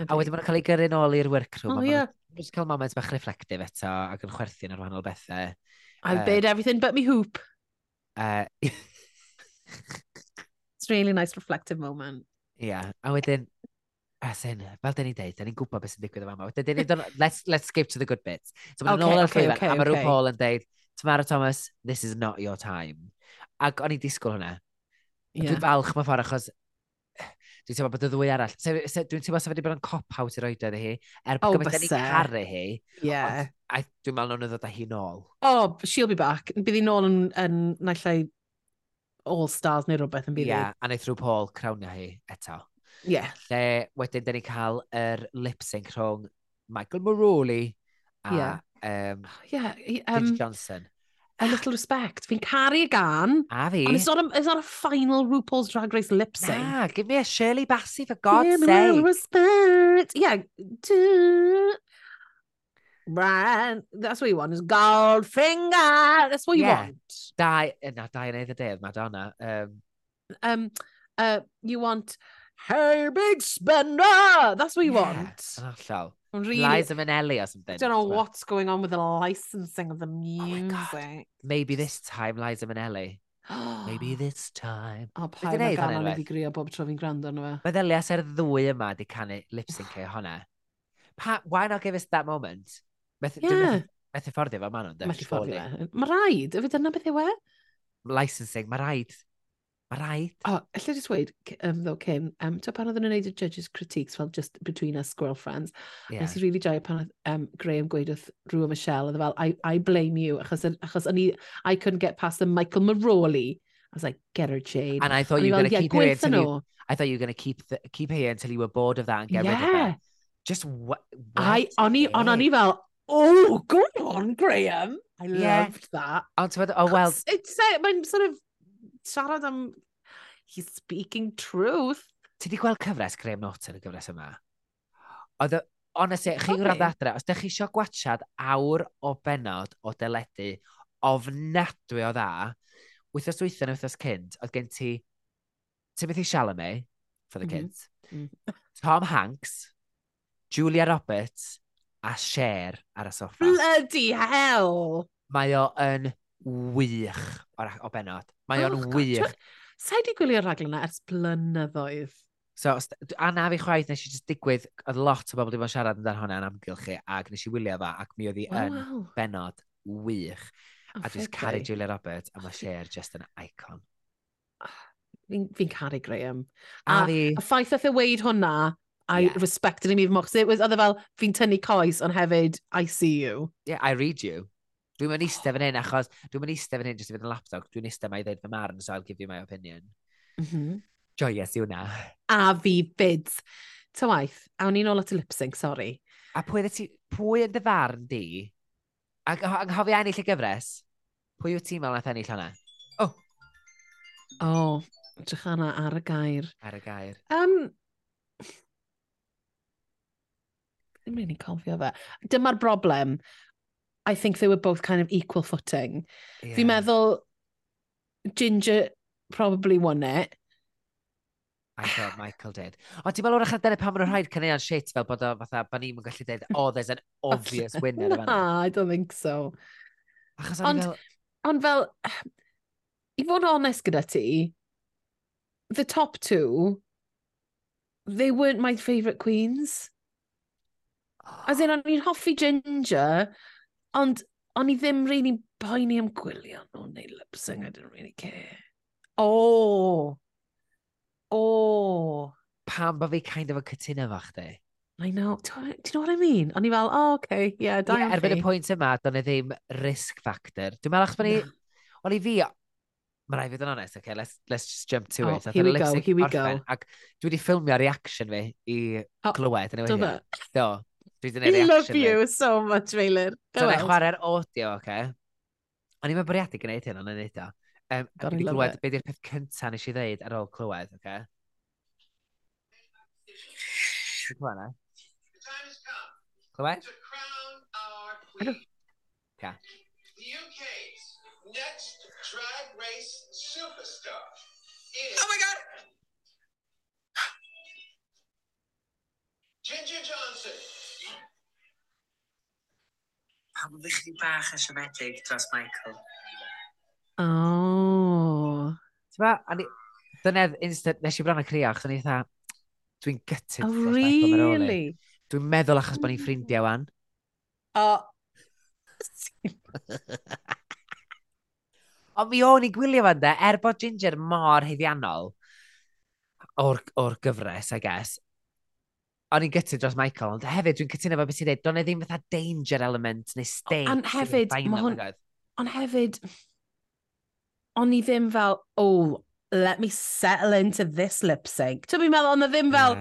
A wedyn mae'n cael ei gyrru nôl i'r workroom. Oh, yeah. Mae'n cael moment bach reflective eto ac yn chwerthu'n ar wahanol bethau. I've uh, bid everything but me hoop. Uh, It's really nice reflective moment. Yeah, a wedyn, as in, fel dyn ni'n deud, dyn ni'n gwybod beth sy'n digwydd yma. fama. Wedyn ni'n dod, let's, let's skip to the good bits. So mae'n okay, ôl ar okay, llwyfan, okay, okay, a mae okay. Paul yn deud, Tamara Thomas, this is not your time. Ac o'n i disgwyl hwnna. Yeah. Dwi'n falch mae ffordd achos Dwi'n teimlo bod y ddwy arall. Dwi'n teimlo sef wedi bod yn cop-out i roed iddi hi. Er bod oh, gymaint yn ei caru hi. Yeah. Ond, dwi'n meddwl nhw'n ddod â hi nôl. Oh, she'll be back. Bydd hi'n nôl yn, yn naill all-stars neu rhywbeth yn byd. Ie, yeah, a wnaeth rhyw Paul crawnio hi eto. Yeah. Lle wedyn, da ni cael yr lip-sync rhwng Michael Maroli a yeah. um, yeah, um, Johnson a little respect. Fi'n caru y gan. A fi. And it's not a, it's not a final RuPaul's Drag Race lip sync. Nah, give me a Shirley Bassey for God's give sake. Respect. Yeah. Do... Brian, that's what you want, is Goldfinger. That's what you yeah. want. Dau, eh, na, dau yn day dydd, Madonna. Um, um, uh, you want, hey, big spender. That's what you yeah, want. Yn. Really, Liza Minnelli or something. I don't know what's going on with the licensing of the oh music. Oh Maybe this time Liza Minnelli. Maybe this time. O, pa yna gan o'n i grio bob tro fi'n gwrando arno fe. Mae ddylia ser ddwy yma di canu lip-sync ei honna. Pa, why not give us that moment? Meth, yeah. Methu fforddio fe, ma'n o'n Methu fforddio fe. Mae rhaid, yfyd yna beth yw e? Licensing, mae rhaid. Mae rhaid. O, oh, allai just weid, um, ddo, Kim, um, to pan oedden nhw'n neud y judges critiques fel just between us girlfriends. Yeah. Nes i really joio pan oedd um, Graham gweud wrth Rhw a Michelle, oedd e fel, I, I blame you, achos, achos o'n I couldn't get past the Michael Maroli. I was like, get her, Jade. And I thought and you were going to keep her until you, I thought you were going to keep the, keep her until you were bored of that and get yeah. rid of her. Just what? what I, o'n i, on, o'n i fel, oh, go on, Graham. I yeah. loved that. Ond ti'n meddwl, oh, well... It's, it's, uh, mae'n sort of siarad am... He's speaking truth. Ti di gweld cyfres Graham Norton y gyfres yma? Oedd, honestly, chi okay. gwrando adre, os ydych chi eisiau gwachad awr o benod o deledu ofnadwy o dda, wythnos dwythyn yn wythnos cynt, oedd gen ti Timothy Chalamet, for the mhm. kids, mm -hmm. Tom Hanks, Julia Roberts, a Cher ar y soffa. Bloody hell! Mae o yn wych o, o benod. Mae o'n oh, wych. Sa i di gwylio'r raglen yna ers blynyddoedd. So, a na fi chwaith, nes i just digwydd, oedd lot o bobl wedi bod yn siarad amdano hwnna yn amgylchu, ac nes i wylio fa, ac mi oedd hi oh, yn wow. benod wych. Oh, a dwi'n caru Julia Roberts, a mae oh, Cher just an icon. Oh, fi'n fi caru Graham. A, a, fi... a ffaith oedd e weid hwnna, I yeah. respected him even more. Oedd e fel, fi'n tynnu coes, ond hefyd, I see you. Yeah, I read you. Dwi'n mynd eistedd fan hyn achos dwi'n mynd eistedd fan hyn jyst i fynd yn laptop, Dwi'n eistedd mae i ddweud fy marn, so I'll give you my opinion. Mm -hmm. Joyous yw hwnna. A fi byd. Ta waith, awn ni'n ôl at y lip sync, sori. A pwy ydy ti, pwy yn dy farn di? Ac anghofio ennill y gyfres? Pwy yw ti'n meddwl nath ennill hwnna? Oh! Oh, drych hwnna ar y gair. Ar y gair. Um, Ddim rili'n really cofio fe. Dyma'r broblem. I think they were both kind of equal footing. Yeah. Fi'n meddwl Ginger probably won it. I thought Michael did. O, ti'n meddwl o'r dyna pan maen nhw'n rhaid cynnig shit fel bod o fatha, ba ni'n gallu dweud, oh, there's an obvious winner. Na, I don't think so. Achos ond, fel... ond fel, i fod honest gyda ti, the top two, they weren't my favourite queens. As in, o'n i'n hoffi Ginger, Ond o'n i ddim really poeni am gwylio nhw neu lip sync, I didn't really care. O! Oh. O! Oh. Pam bod fi kind of yn cytuno fo chdi? I know. Do, do you know what I mean? O'n i fel, oh, okay, yeah, da yeah, Erbyn y pwynt yma, do'n i ddim risk factor. Dwi'n meddwl, achos no. o'n i fi, mae rai fod yn honest, okay, let's, let's just jump to oh, it. Here we go, here we go. Ac dwi wedi ffilmio reaction fi i oh, glywed. Oh, do fe? Do. Dwi wedi gwneud reaction. E love you so much, Feilur. Go out. chwarae'r audio, oce? Okay? O'n i'n bwriadu gwneud hyn, ond yn neud o. Um, a wedi glywed, be di'r peth cynta nes i ddeud ar ôl clywed, oce? Okay? Eh? Clywed na? Clywed? Ca. The UK's next drag race superstar is... Oh my god! Ginger Johnson. Pam ydych chi bach yn siomedig dros Michael. O. Oh. Ti'n ba, dynedd instant, nes i bron y crio, achos o'n i dda, dwi'n gytid. Oh, really? Dwi'n meddwl achos bod ni'n mm. ffrindiau wan. O. Ond mi o'n i gwylio fan de, er bod Ginger mor heiddiannol o'r, or gyfres, I guess, o'n i'n gytid dros Michael, ond hefyd dwi'n cytuno fo beth sy'n dweud, do'n e ddim fatha danger element neu stain. Ond hefyd, on, hwn... Ond hefyd, o'n i ddim fel, oh, let me settle into this lip sync. Ti'n fi'n meddwl, ond ddim fel,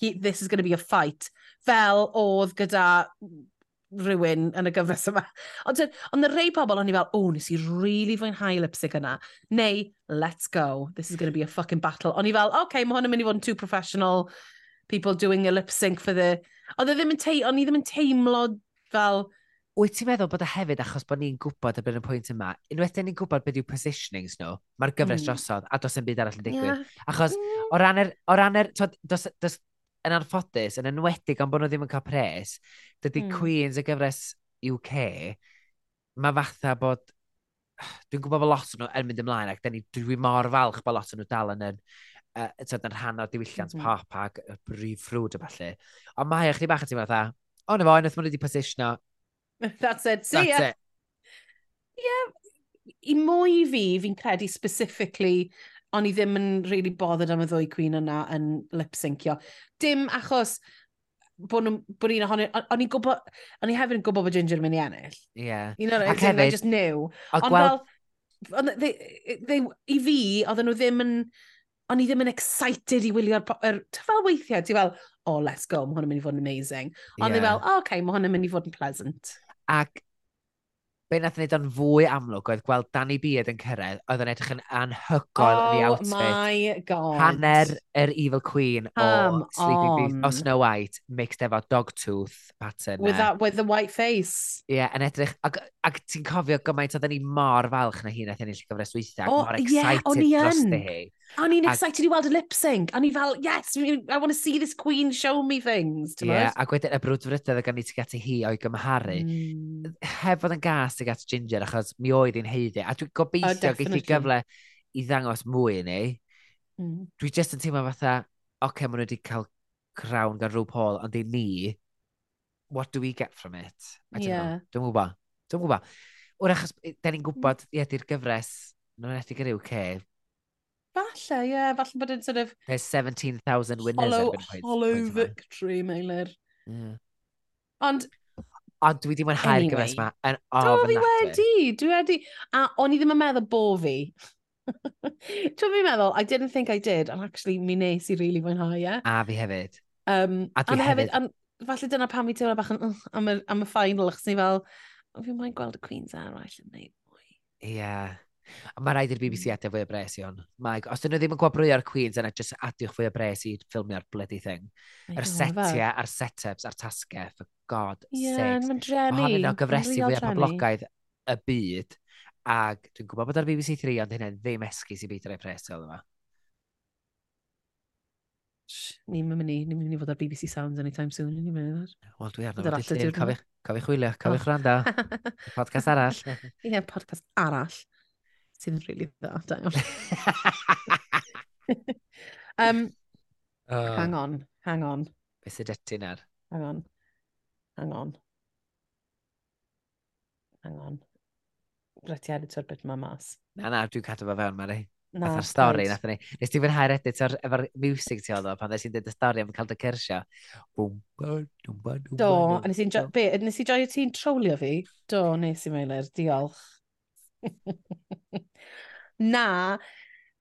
yeah. this is going to be a fight. Fel oedd gyda rhywun yn y gyfres yma. Ond on y rei pobl o'n i fel, oh, nes i really fwynhau lipstick yna. Neu, let's go, this is going to be a fucking battle. O'n i fel, okay, mae hwn yn mynd i fod yn too professional people doing a lip sync for the... Oedd e ddim yn teimlo, o'n i ddim yn teimlo fel... Wyt ti'n meddwl bod y hefyd achos bod ni'n gwybod y bydd y pwynt yma, unwaith ni'n gwybod beth yw positionings nhw, mae'r gyfres mm. drosodd a dos yn byd arall yn digwydd. Yeah. Achos mm. o ran yr... o ran er, twod, dos, dos, yn anffodus, yn enwedig am bod nhw ddim yn cael pres, dydy mm. Queens y gyfres UK, mae fatha bod... Dwi'n gwybod bod lot o'n nhw yn mynd ymlaen ac dwi mor falch bod lot o'n nhw dal yn, yn, uh, yn rhan o'r diwylliant mm -hmm. pop ac y brif ffrwd o falle. Ond mae eich di bach yn teimlo fatha, o na fo, unwaith maen nhw wedi positiono. That's it, see That's ya. it. Yeah, i mwy fi, fi'n credu specifically, o'n i ddim yn really bothered am y ddwy cwyn yna yn lip-syncio. Dim achos bod nhw'n bod un ohonyn, o'n i'n gwybod, o'n i hefyd yn gwybod bod Ginger yn mynd i ennill. Ie. Yeah. You know, Ac hefyd, I just knew. Ond gweld... fel, they, they, i fi, oedden nhw ddim yn, o'n i ddim yn excited i wylio'r... Er, fel weithiau, ti fel, oh, let's go, mae hwn yn mynd i fod yn amazing. Ond yeah. fel, oh, okay, mae hwn yn mynd i fod yn pleasant. Ac be nath wneud o'n fwy amlwg oedd gweld Danny Beard yn cyrraedd, oedd yn edrych yn anhygoel oh, yn ei outfit. Oh my god. Hanner yr Evil Queen Come o Sleeping Beauty, o Snow White, mixed efo Dogtooth pattern. With, e. that, with the white face. Ie, yeah, yn edrych, ac, ac ti'n cofio gymaint oedd ni mor falch na hi nath ennill gyfres weithiau, oh, mor excited yeah, dros hi. A o'n i'n excited i weld y lip sync. A o'n i fel, yes, I want to see this queen show me things. Ie, yeah, a wedyn y brwdfrydydd y gan i ti gati hi o'i gymharu. Mm. Heb fod yn gas tuag at Ginger, achos mi oedd hi'n heiddi. E. A dwi'n gobeithio oh, geith i gyfle i ddangos mwy i ni. Mm. Dwi jyst yn teimlo fatha, oce, okay, maen nhw wedi cael crawn gan rhyw Paul, ond i ni, what do we get from it? I don't yeah. know. Dwi'n gwybod. Dwi'n gwybod. Wr achos, da ni'n gwybod, mm. ie, yeah, di'r gyfres, nhw'n edrych yr UK. Falle, ie, yeah, falle bod yn sort of... There's 17,000 winners. Hollow, hollow victory, Meilir. Yeah. Ond, Ond dwi wedi mwynhau'r anyway. gyfres yma. Yn oh, Do, fi wedi. Dwi wedi. A o'n i ddim yn meddwl bo fi. Dwi'n fi'n meddwl, I didn't think I did, and actually mi nes i really mwynhau, ie. A fi hefyd. Um, a dwi hefyd. hefyd an, falle dyna pam fi teimlo bach yn, uh, am, y, am y final, achos ni fel, oh, fi'n mwyn gweld y Queen's Arall yn neud mwy. Ie. Yeah. Mae rhaid i'r BBC hmm. adio fwy o bres i hwn. Mae, os dyn nhw ddim yn gwabrwyo'r Queens, yna just adiwch fwy o bres i ffilmio'r bloody thing. Yr setiau, a'r setups, a'r tasgau, for god yeah, sakes. Mae'n drenu. Mae hwn yn gyfresu fwy o poblogaidd y byd. Ac dwi'n gwybod bod ar BBC 3, ond hynny ddim esgus i beidio rhai pres fel yma. Ni'n mynd i, ni'n mynd i fod ar BBC Sounds anytime soon, ni'n mynd i Wel, dwi arno. Cofi'ch cofi chwilio, cofi'ch oh. randa. podcast arall. Ie, yeah, podcast arall sydd yn rili dda, da iawn. um, oh. Hang on, hang on. Beth sydd eti nawr? Hang on, hang on. Hang on. Rhaid ti editor bit ma mas. Na, na, dwi'n cadw fe fewn, Mari. Na, Nath ar stori, nath ni. Nes ti fwynhau'r edit o'r, efo'r music ti oedd o, pan ddys i'n dweud y stori am cael dy cyrsio. Do, a nes i'n joio ti'n trolio fi? Do, nes i meilir, diolch. Na,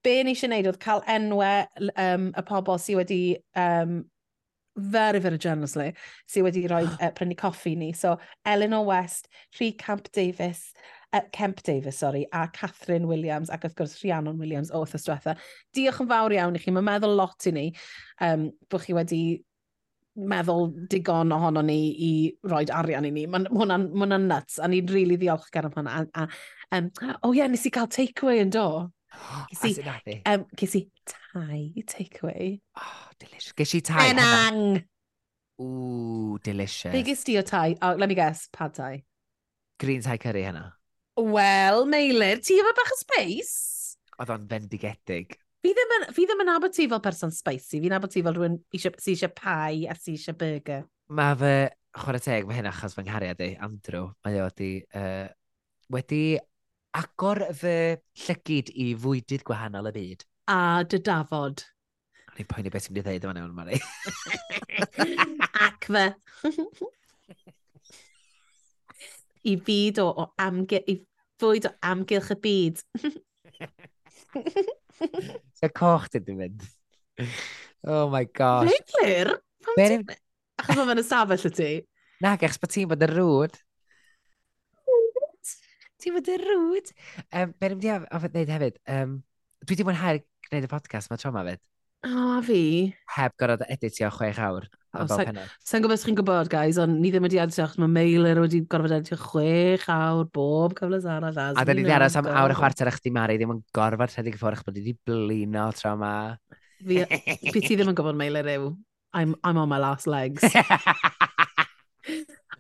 be ni eisiau gwneud oedd cael enwau um, y pobl sydd wedi, um, very, very generously, sydd wedi rhoi uh, prynu coffi ni. So, Eleanor West, Rhi Camp Davis, uh, Kemp Davis, sorry, a Catherine Williams, ac wrth gwrs Rhiannon Williams o Wrthas Diolch yn fawr iawn i chi, mae'n meddwl lot i ni um, bod chi wedi meddwl digon ohono ni i roi arian i ni. Mae hwnna'n ma hwnna nuts, a ni'n rili really ddiolchgar am hwnna. A, a, um, oh ie, yeah, nes i gael takeaway yn do. Ges i, um, ges i tai takeaway. Oh, delicious. Ges i tai. Enang! Ooh, delicious. Be ges ti o tai? Oh, let me guess, pad tai. Green tai curry hynna. Wel, Meilir, ti efo bach o space? Oedd o'n fendigedig. Fi ddim yn, fi ddim yn abod ti fel person spicy, fi'n abod ti fel rhywun sy'n eisiau pie a sy'n eisiau burger. Mae fe, chwarae teg, mae hyn achos fy nghariad i, Andrew, mae o wedi, uh, wedi agor fy llygyd i fwydydd gwahanol y byd. A dy dafod. O'n i'n poeni beth sy'n mynd i ddeud yma newn, Mari. Ac fe. I byd o, o amgylch, i fwyd o amgylch y byd. Sa coch ti di mynd. Oh my gosh. Neu Claire? Pam ti'n... Achos mae fe'n ystafell y ti? Na, gach, bod ti'n bod yn rwyd. Ti'n bod yn rwyd? Um, Be'n di ofyn wneud hefyd, um, dwi di mwynhau gwneud y podcast mae tro ma fyd. O, a fi? Heb gorfod editio chwech awr. Oh, Sa'n sa gwybod os chi'n gwybod, guys, ond ni ddim wedi adio, achos mae Meilir wedi gorfod adio chwech awr bob cyfles arall. A da ni wedi aros am awr y chwarter eich di Mari, ddim yn gorfod rhedeg ffordd eich bod wedi blino tro yma. Fi, fi ti ddim yn gwybod Meilir yw, I'm, I'm on my last legs.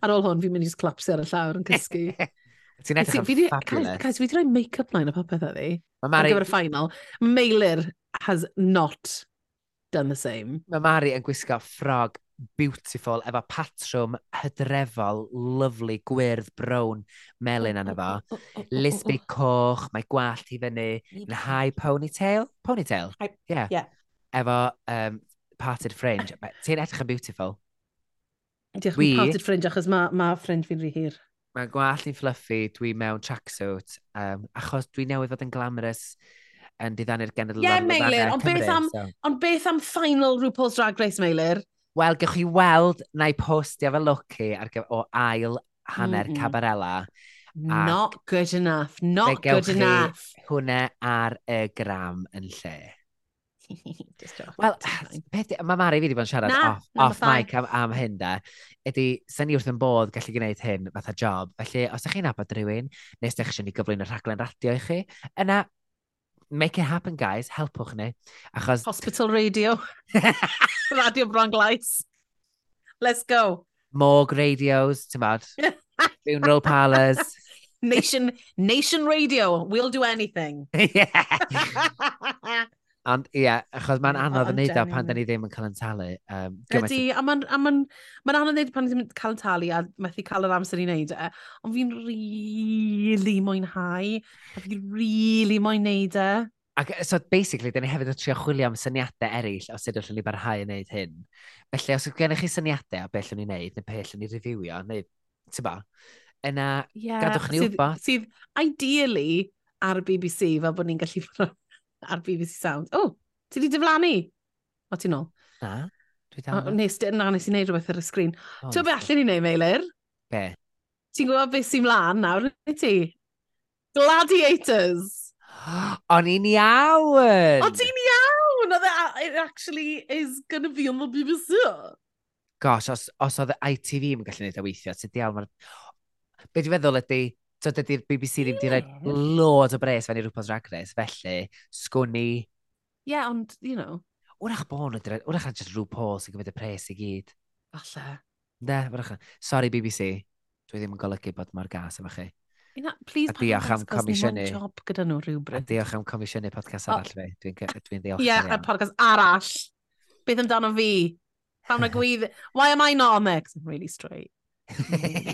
Ar ôl hwn, fi'n mynd i'n clapsio ar y llawr yn cysgu. Ti'n edrych yn fabulous. Guys, fi wedi rhoi make-up line o popeth o ddi. Mae Mari... Ar gyfer y final. Meilir has not done the same. Mae Mari yn gwisgo ffrog beautiful, efo patrwm hydrefol, lovely, gwyrdd, brown, melyn yna fo. Lisby coch, mae gwallt i fyny, yn high ponytail. Ponytail? Yeah. yeah. Efo um, parted fringe. Ti'n edrych yn beautiful. Diolch yn parted fringe achos mae ma fringe fi'n rhy hir. Mae gwallt i'n fluffy, dwi mewn tracksuit, um, achos dwi newydd fod yn glamorous yn diddannu'r genedl. Ie, Meilir, ond beth, am, so. on beth am final RuPaul's Drag Race, Meilir? Wel, gewch chi weld na i postio fel lwci ar o ail hanner mm -mm. cabarela. Not good enough, not good enough. hwnna ar y gram yn lle. Wel, mae Mari fi wedi bod yn siarad na, off, na, off mic am, am hyn da, ydy, sy'n ni wrth yn bod gallu gwneud hyn fatha job, felly os ydych chi'n abod rhywun, neu os ydych chi eisiau ni gyflwyn rhaglen radio i chi, yna make it happen, guys. Helpwch ni. Achos... Hospital Radio. radio Bron Glais. Let's go. Morgue radios, ti'n bod. Funeral parlours. Nation, nation radio. We'll do anything. yeah. Ond ie, yeah, achos mae'n anodd yn neud o pan da ni ddim yn cael yn talu. Um, Ydy, a mae'n ma ma anodd neud pan ddim yn cael yn talu a methu cael yr amser i wneud e. Ond fi'n really mwynhau. A fi'n really mwyn neud e. Ac, so, basically, da ni hefyd yn trio chwilio am syniadau eraill o sut allwn ni barhau yn neud hyn. Felly, os gennych chi syniadau o beth allwn ni wneud, neu beth allwn ni reviewio, neu, ti'n ba, yna, yeah, gadwch ni wybod. Sydd, ideally, ar y BBC, fel bod ni'n gallu fod ar BBC Sound. O, oh, ti di diflannu? O, ti'n ôl? Na, dwi dal. Nes, na, nes i wneud rhywbeth ar y sgrin. Oh, Ti'n beth allan i wneud, Meilir? Be? Ti'n gwybod beth sy'n mlaen nawr, neu ti? Gladiators! O'n i'n iawn! O, ti'n iawn! Oedd e it actually is gonna be on the BBC. Gosh, os, os oedd ITV yn gallu gwneud o weithio, sydd diawl, mae'r... Be dwi'n feddwl ydy, So dydy'r BBC ddim wedi yeah. rhoi loads o bres fan i rhywbeth drag race, felly sgwni... Ie, yeah, ond, you know... Wrach bod nhw wedi rhoi, wrach jyst rhyw pol sy'n gymryd y pres i gyd. Alla. Ne, wrach. Sorry BBC, dwi ddim yn golygu bod mae'r gas efo chi. Ina, please, a diolch am comisiynu. job gyda nhw rhywbryd. A diolch am comisiynu podcast arall fi. Dwi'n dwi diolch. Ie, yeah, podcast arall. Beth amdano fi? Pam na gwydd... Why am I not on there? Because I'm really straight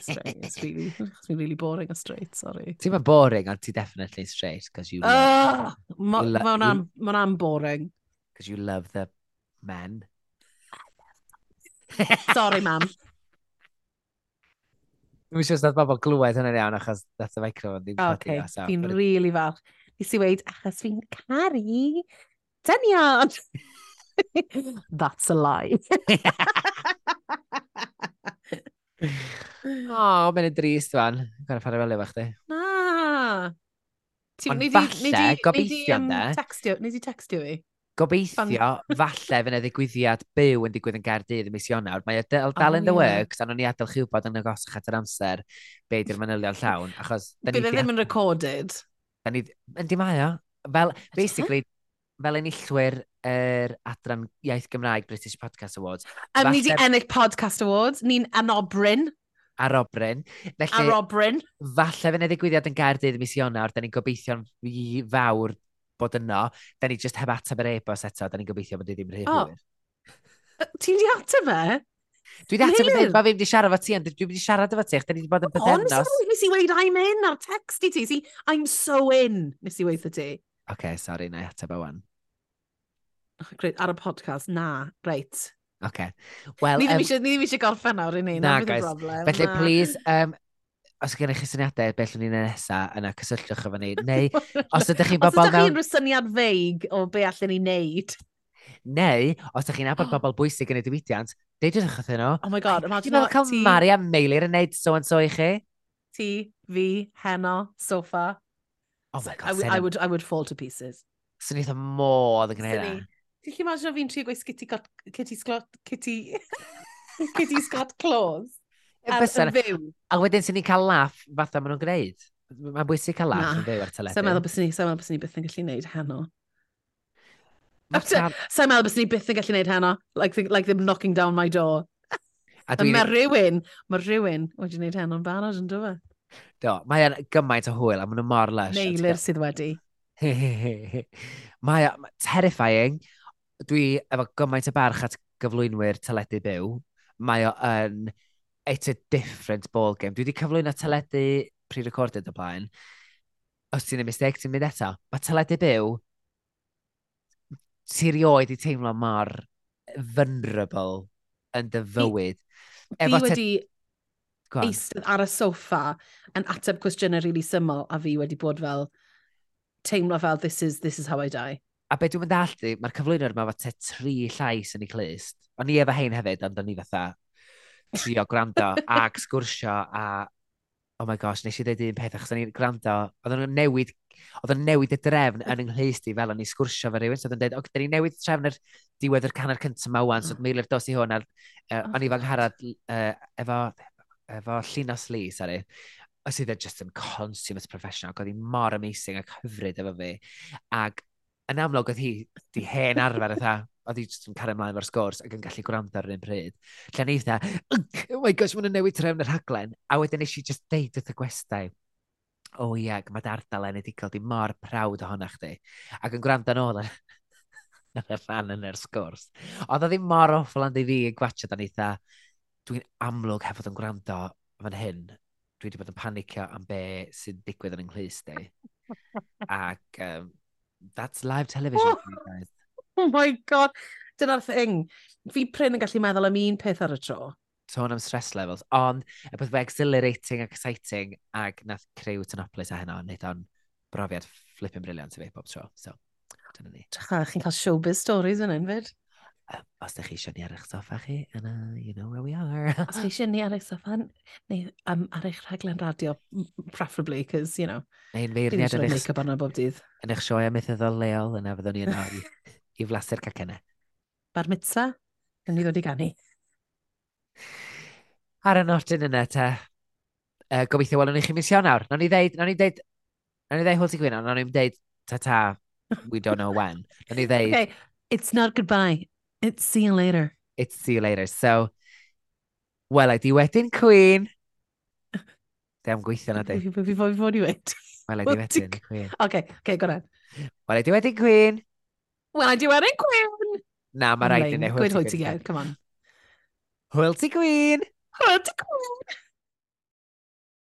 straight. It's really, it's really boring a straight, sorry. Ti'n ma boring, ond ti definitely straight, because you... Uh, ah! Mae'n ma am, ma boring. Because you love the men. sorry, mam. Dwi'n siŵr nad bobl glywed hynny'n iawn achos dath y microfon ddim okay, codi. Ok, fi'n really falch. Nes i weid, achos fi'n caru dynion. That's a lie. O, oh, mae'n drist fan. Gwna ffordd fel efo chdi. Na. Ond falle, gobeithio yna. Nid i textio fi. Gobeithio, falle fyna ddigwyddiad byw yn digwydd yn Gaerdydd y mis Ionawr. Mae dal, dal oh, in the works, yeah. ond o'n i adael chi wybod yn y gosach at yr amser be di'r manylion llawn. Achos... Bydd e ddim yn recorded. Da ni... Yndi mae o. Fel, basically, fel enillwyr yr Adran Iaith Gymraeg British Podcast Awards. Um, ni di ennill Podcast Awards, ni'n anobryn. A Robrin. Felly, a Falle fydd y ddigwyddiad yn Gaerdydd mis Ionawr, da ni'n gobeithio'n fawr bod yno. Da ni just heb ateb yr e-bost eto, da ni'n gobeithio bod ni ddim rhy oh. Ti'n di ateb e? Dwi wedi ateb yn e, dweud, fi wedi siarad efo ti, ond dwi wedi siarad efo ti, chda ni wedi bod yn bydernos. Ond, nes i weid I'm in ar text i ti, see, I'm so in, nes i weid ti okay, sori, na i ateb o wan. Great, ar y podcast, na, reit. Okay. Well, ni ddim um, eisiau ni ddim eisiau gorffen nawr i ni, na, na problem. Felly, na. please, um, os gennych chi syniadau beth yw'n un nesaf yna, cysylltwch efo ni. Neu, os ydych chi'n bobl... Os ydych chi'n mewn... rysyniad feig o be allan ni wneud. Neu, os ydych chi'n abod bobl bwysig yn y diwydiant, deudwch wrth nhw. Oh my god, imagine that. Ti'n cael Mari a Meilir yn neud so and so i chi? Ti, fi, heno, sofa, Oh my God, I, I, would, I would fall to pieces. Swn eitha modd yn gwneud hynna. Ti'n chi imagine o fi'n trio gweithio Kitty, got, Kitty Scott, Kitty, Kitty Scott Claus ar y fyw. A wedyn sy'n ni cael laff fatha maen nhw'n gwneud. Mae'n bwysig cael laff yn fyw ar teledu. Sa'n meddwl bys ni, sa'n meddwl bys ni byth yn gallu gwneud heno. Sa'n meddwl bys ni byth yn gallu gwneud heno. Like, the, like them knocking down my door. A, a mae rhywun, mae rhywun wedi gwneud heno'n barod yn dweud. Do, mae e'n gymaint o hwyl a maen nhw mor lush. Neilir sydd wedi. mae o- terrifying. Dwi efo gymaint o barch at gyflwynwyr teledu byw. Mae o yn... It's a different ball game. Dwi wedi cyflwyno teledu pre-recorded o blaen. Os ti'n ei mistake, ti'n mynd eto. Mae teledu byw ti rioed i teimlo mor vulnerable yn dy fywyd. Fi Efo te- wedi eistedd ar y soffa yn ateb cwestiynau really syml a fi wedi bod fel teimlo fel this is, this is how I die. A be dwi'n mynd allu, mae'r cyflwyno'r yma fatha tri llais yn ei clust. O'n i efo hein hefyd, ond o'n i fatha trio gwrando ag sgwrsio a oh my gosh, nes i ddweud un peth achos o'n i'n gwrando, oedd o'n newid, oedd o'n newid y drefn yn ynghlyst i fel o'n i sgwrsio fe rhywun, so oedd o'n dweud, o, da ni newid trefn yr diwedd yr canner cyntaf yma wan, so mm. oedd meilir dos i hwn, a uh, o'n i fan harad uh, efo, efo Llinas Lee, sori, sydd yn e just yn consummate professional, oedd hi mor amazing ac hyfryd efo fi. Ac yn amlwg oedd hi di hen arfer eitha, oedd hi just yn cario ymlaen o'r sgwrs ac yn gallu gwrando ar yr un pryd. Lle ni eitha, oh my gosh, mae'n newid trefn yr haglen. A wedyn eisiau just deud wrth y gwestai, o oh, ie, mae dy ardal enedigol di mor prawd ohono chdi. Ac yn gwrando yn ôl yn y rhan yn yr sgwrs. Oedd o ddim mor awful yn di fi yn gwachio dan eitha, dwi'n amlwg hefyd yn gwrando fan hyn, dwi wedi bod yn panicio am be sy'n digwydd yn ynghlus di. Ac um, that's live television oh, for you guys. Oh my god, dyna'r thing. Fi pryn yn gallu meddwl am un peth ar y tro. Tôn am stress levels, ond y peth fe exhilarating ac exciting ac nath creu Tanopolis a hynna, wneud o'n brofiad flipping briliant i fi bob tro. So, dyna ni. Chi'n cael showbiz stories yn enfyd um, os ydych chi eisiau ni ar eich soffa chi, yna, you know where we are. os ydych chi eisiau ni ar eich soffa, neu um, ar eich rhaglen radio, preferably, because, you know, neu'n feirniad yn eich... Neu'n bob dydd. Yn eich sioe amethydol leol, yna fyddwn ni yna i, i flaser cacenne. Bar mitsa, yn ni ddod i gannu. Ar y nodyn yna, te, uh, gobeithio welwn i chi misio nawr. Nawn ni ddeud, nawn ni ddeud, nawn ni ddeud hwyl ti gwyno, nawn ni'n ddeud, ta-ta, we don't know when. Nawn ni ddeud... Okay. It's not goodbye, It's see you later. It's see you later. So, wel, di wedyn Queen. De am gweithio na di. Fi fod i wedi. Wel, di wedyn Queen. Okay, okay, go on. Wel, di wedyn Queen. Welai di wedyn Queen. Na, mae rhaid i ni. Gwyd hwyl ti, gael, come on. Hwyl ti Queen. Hwyl ti Queen.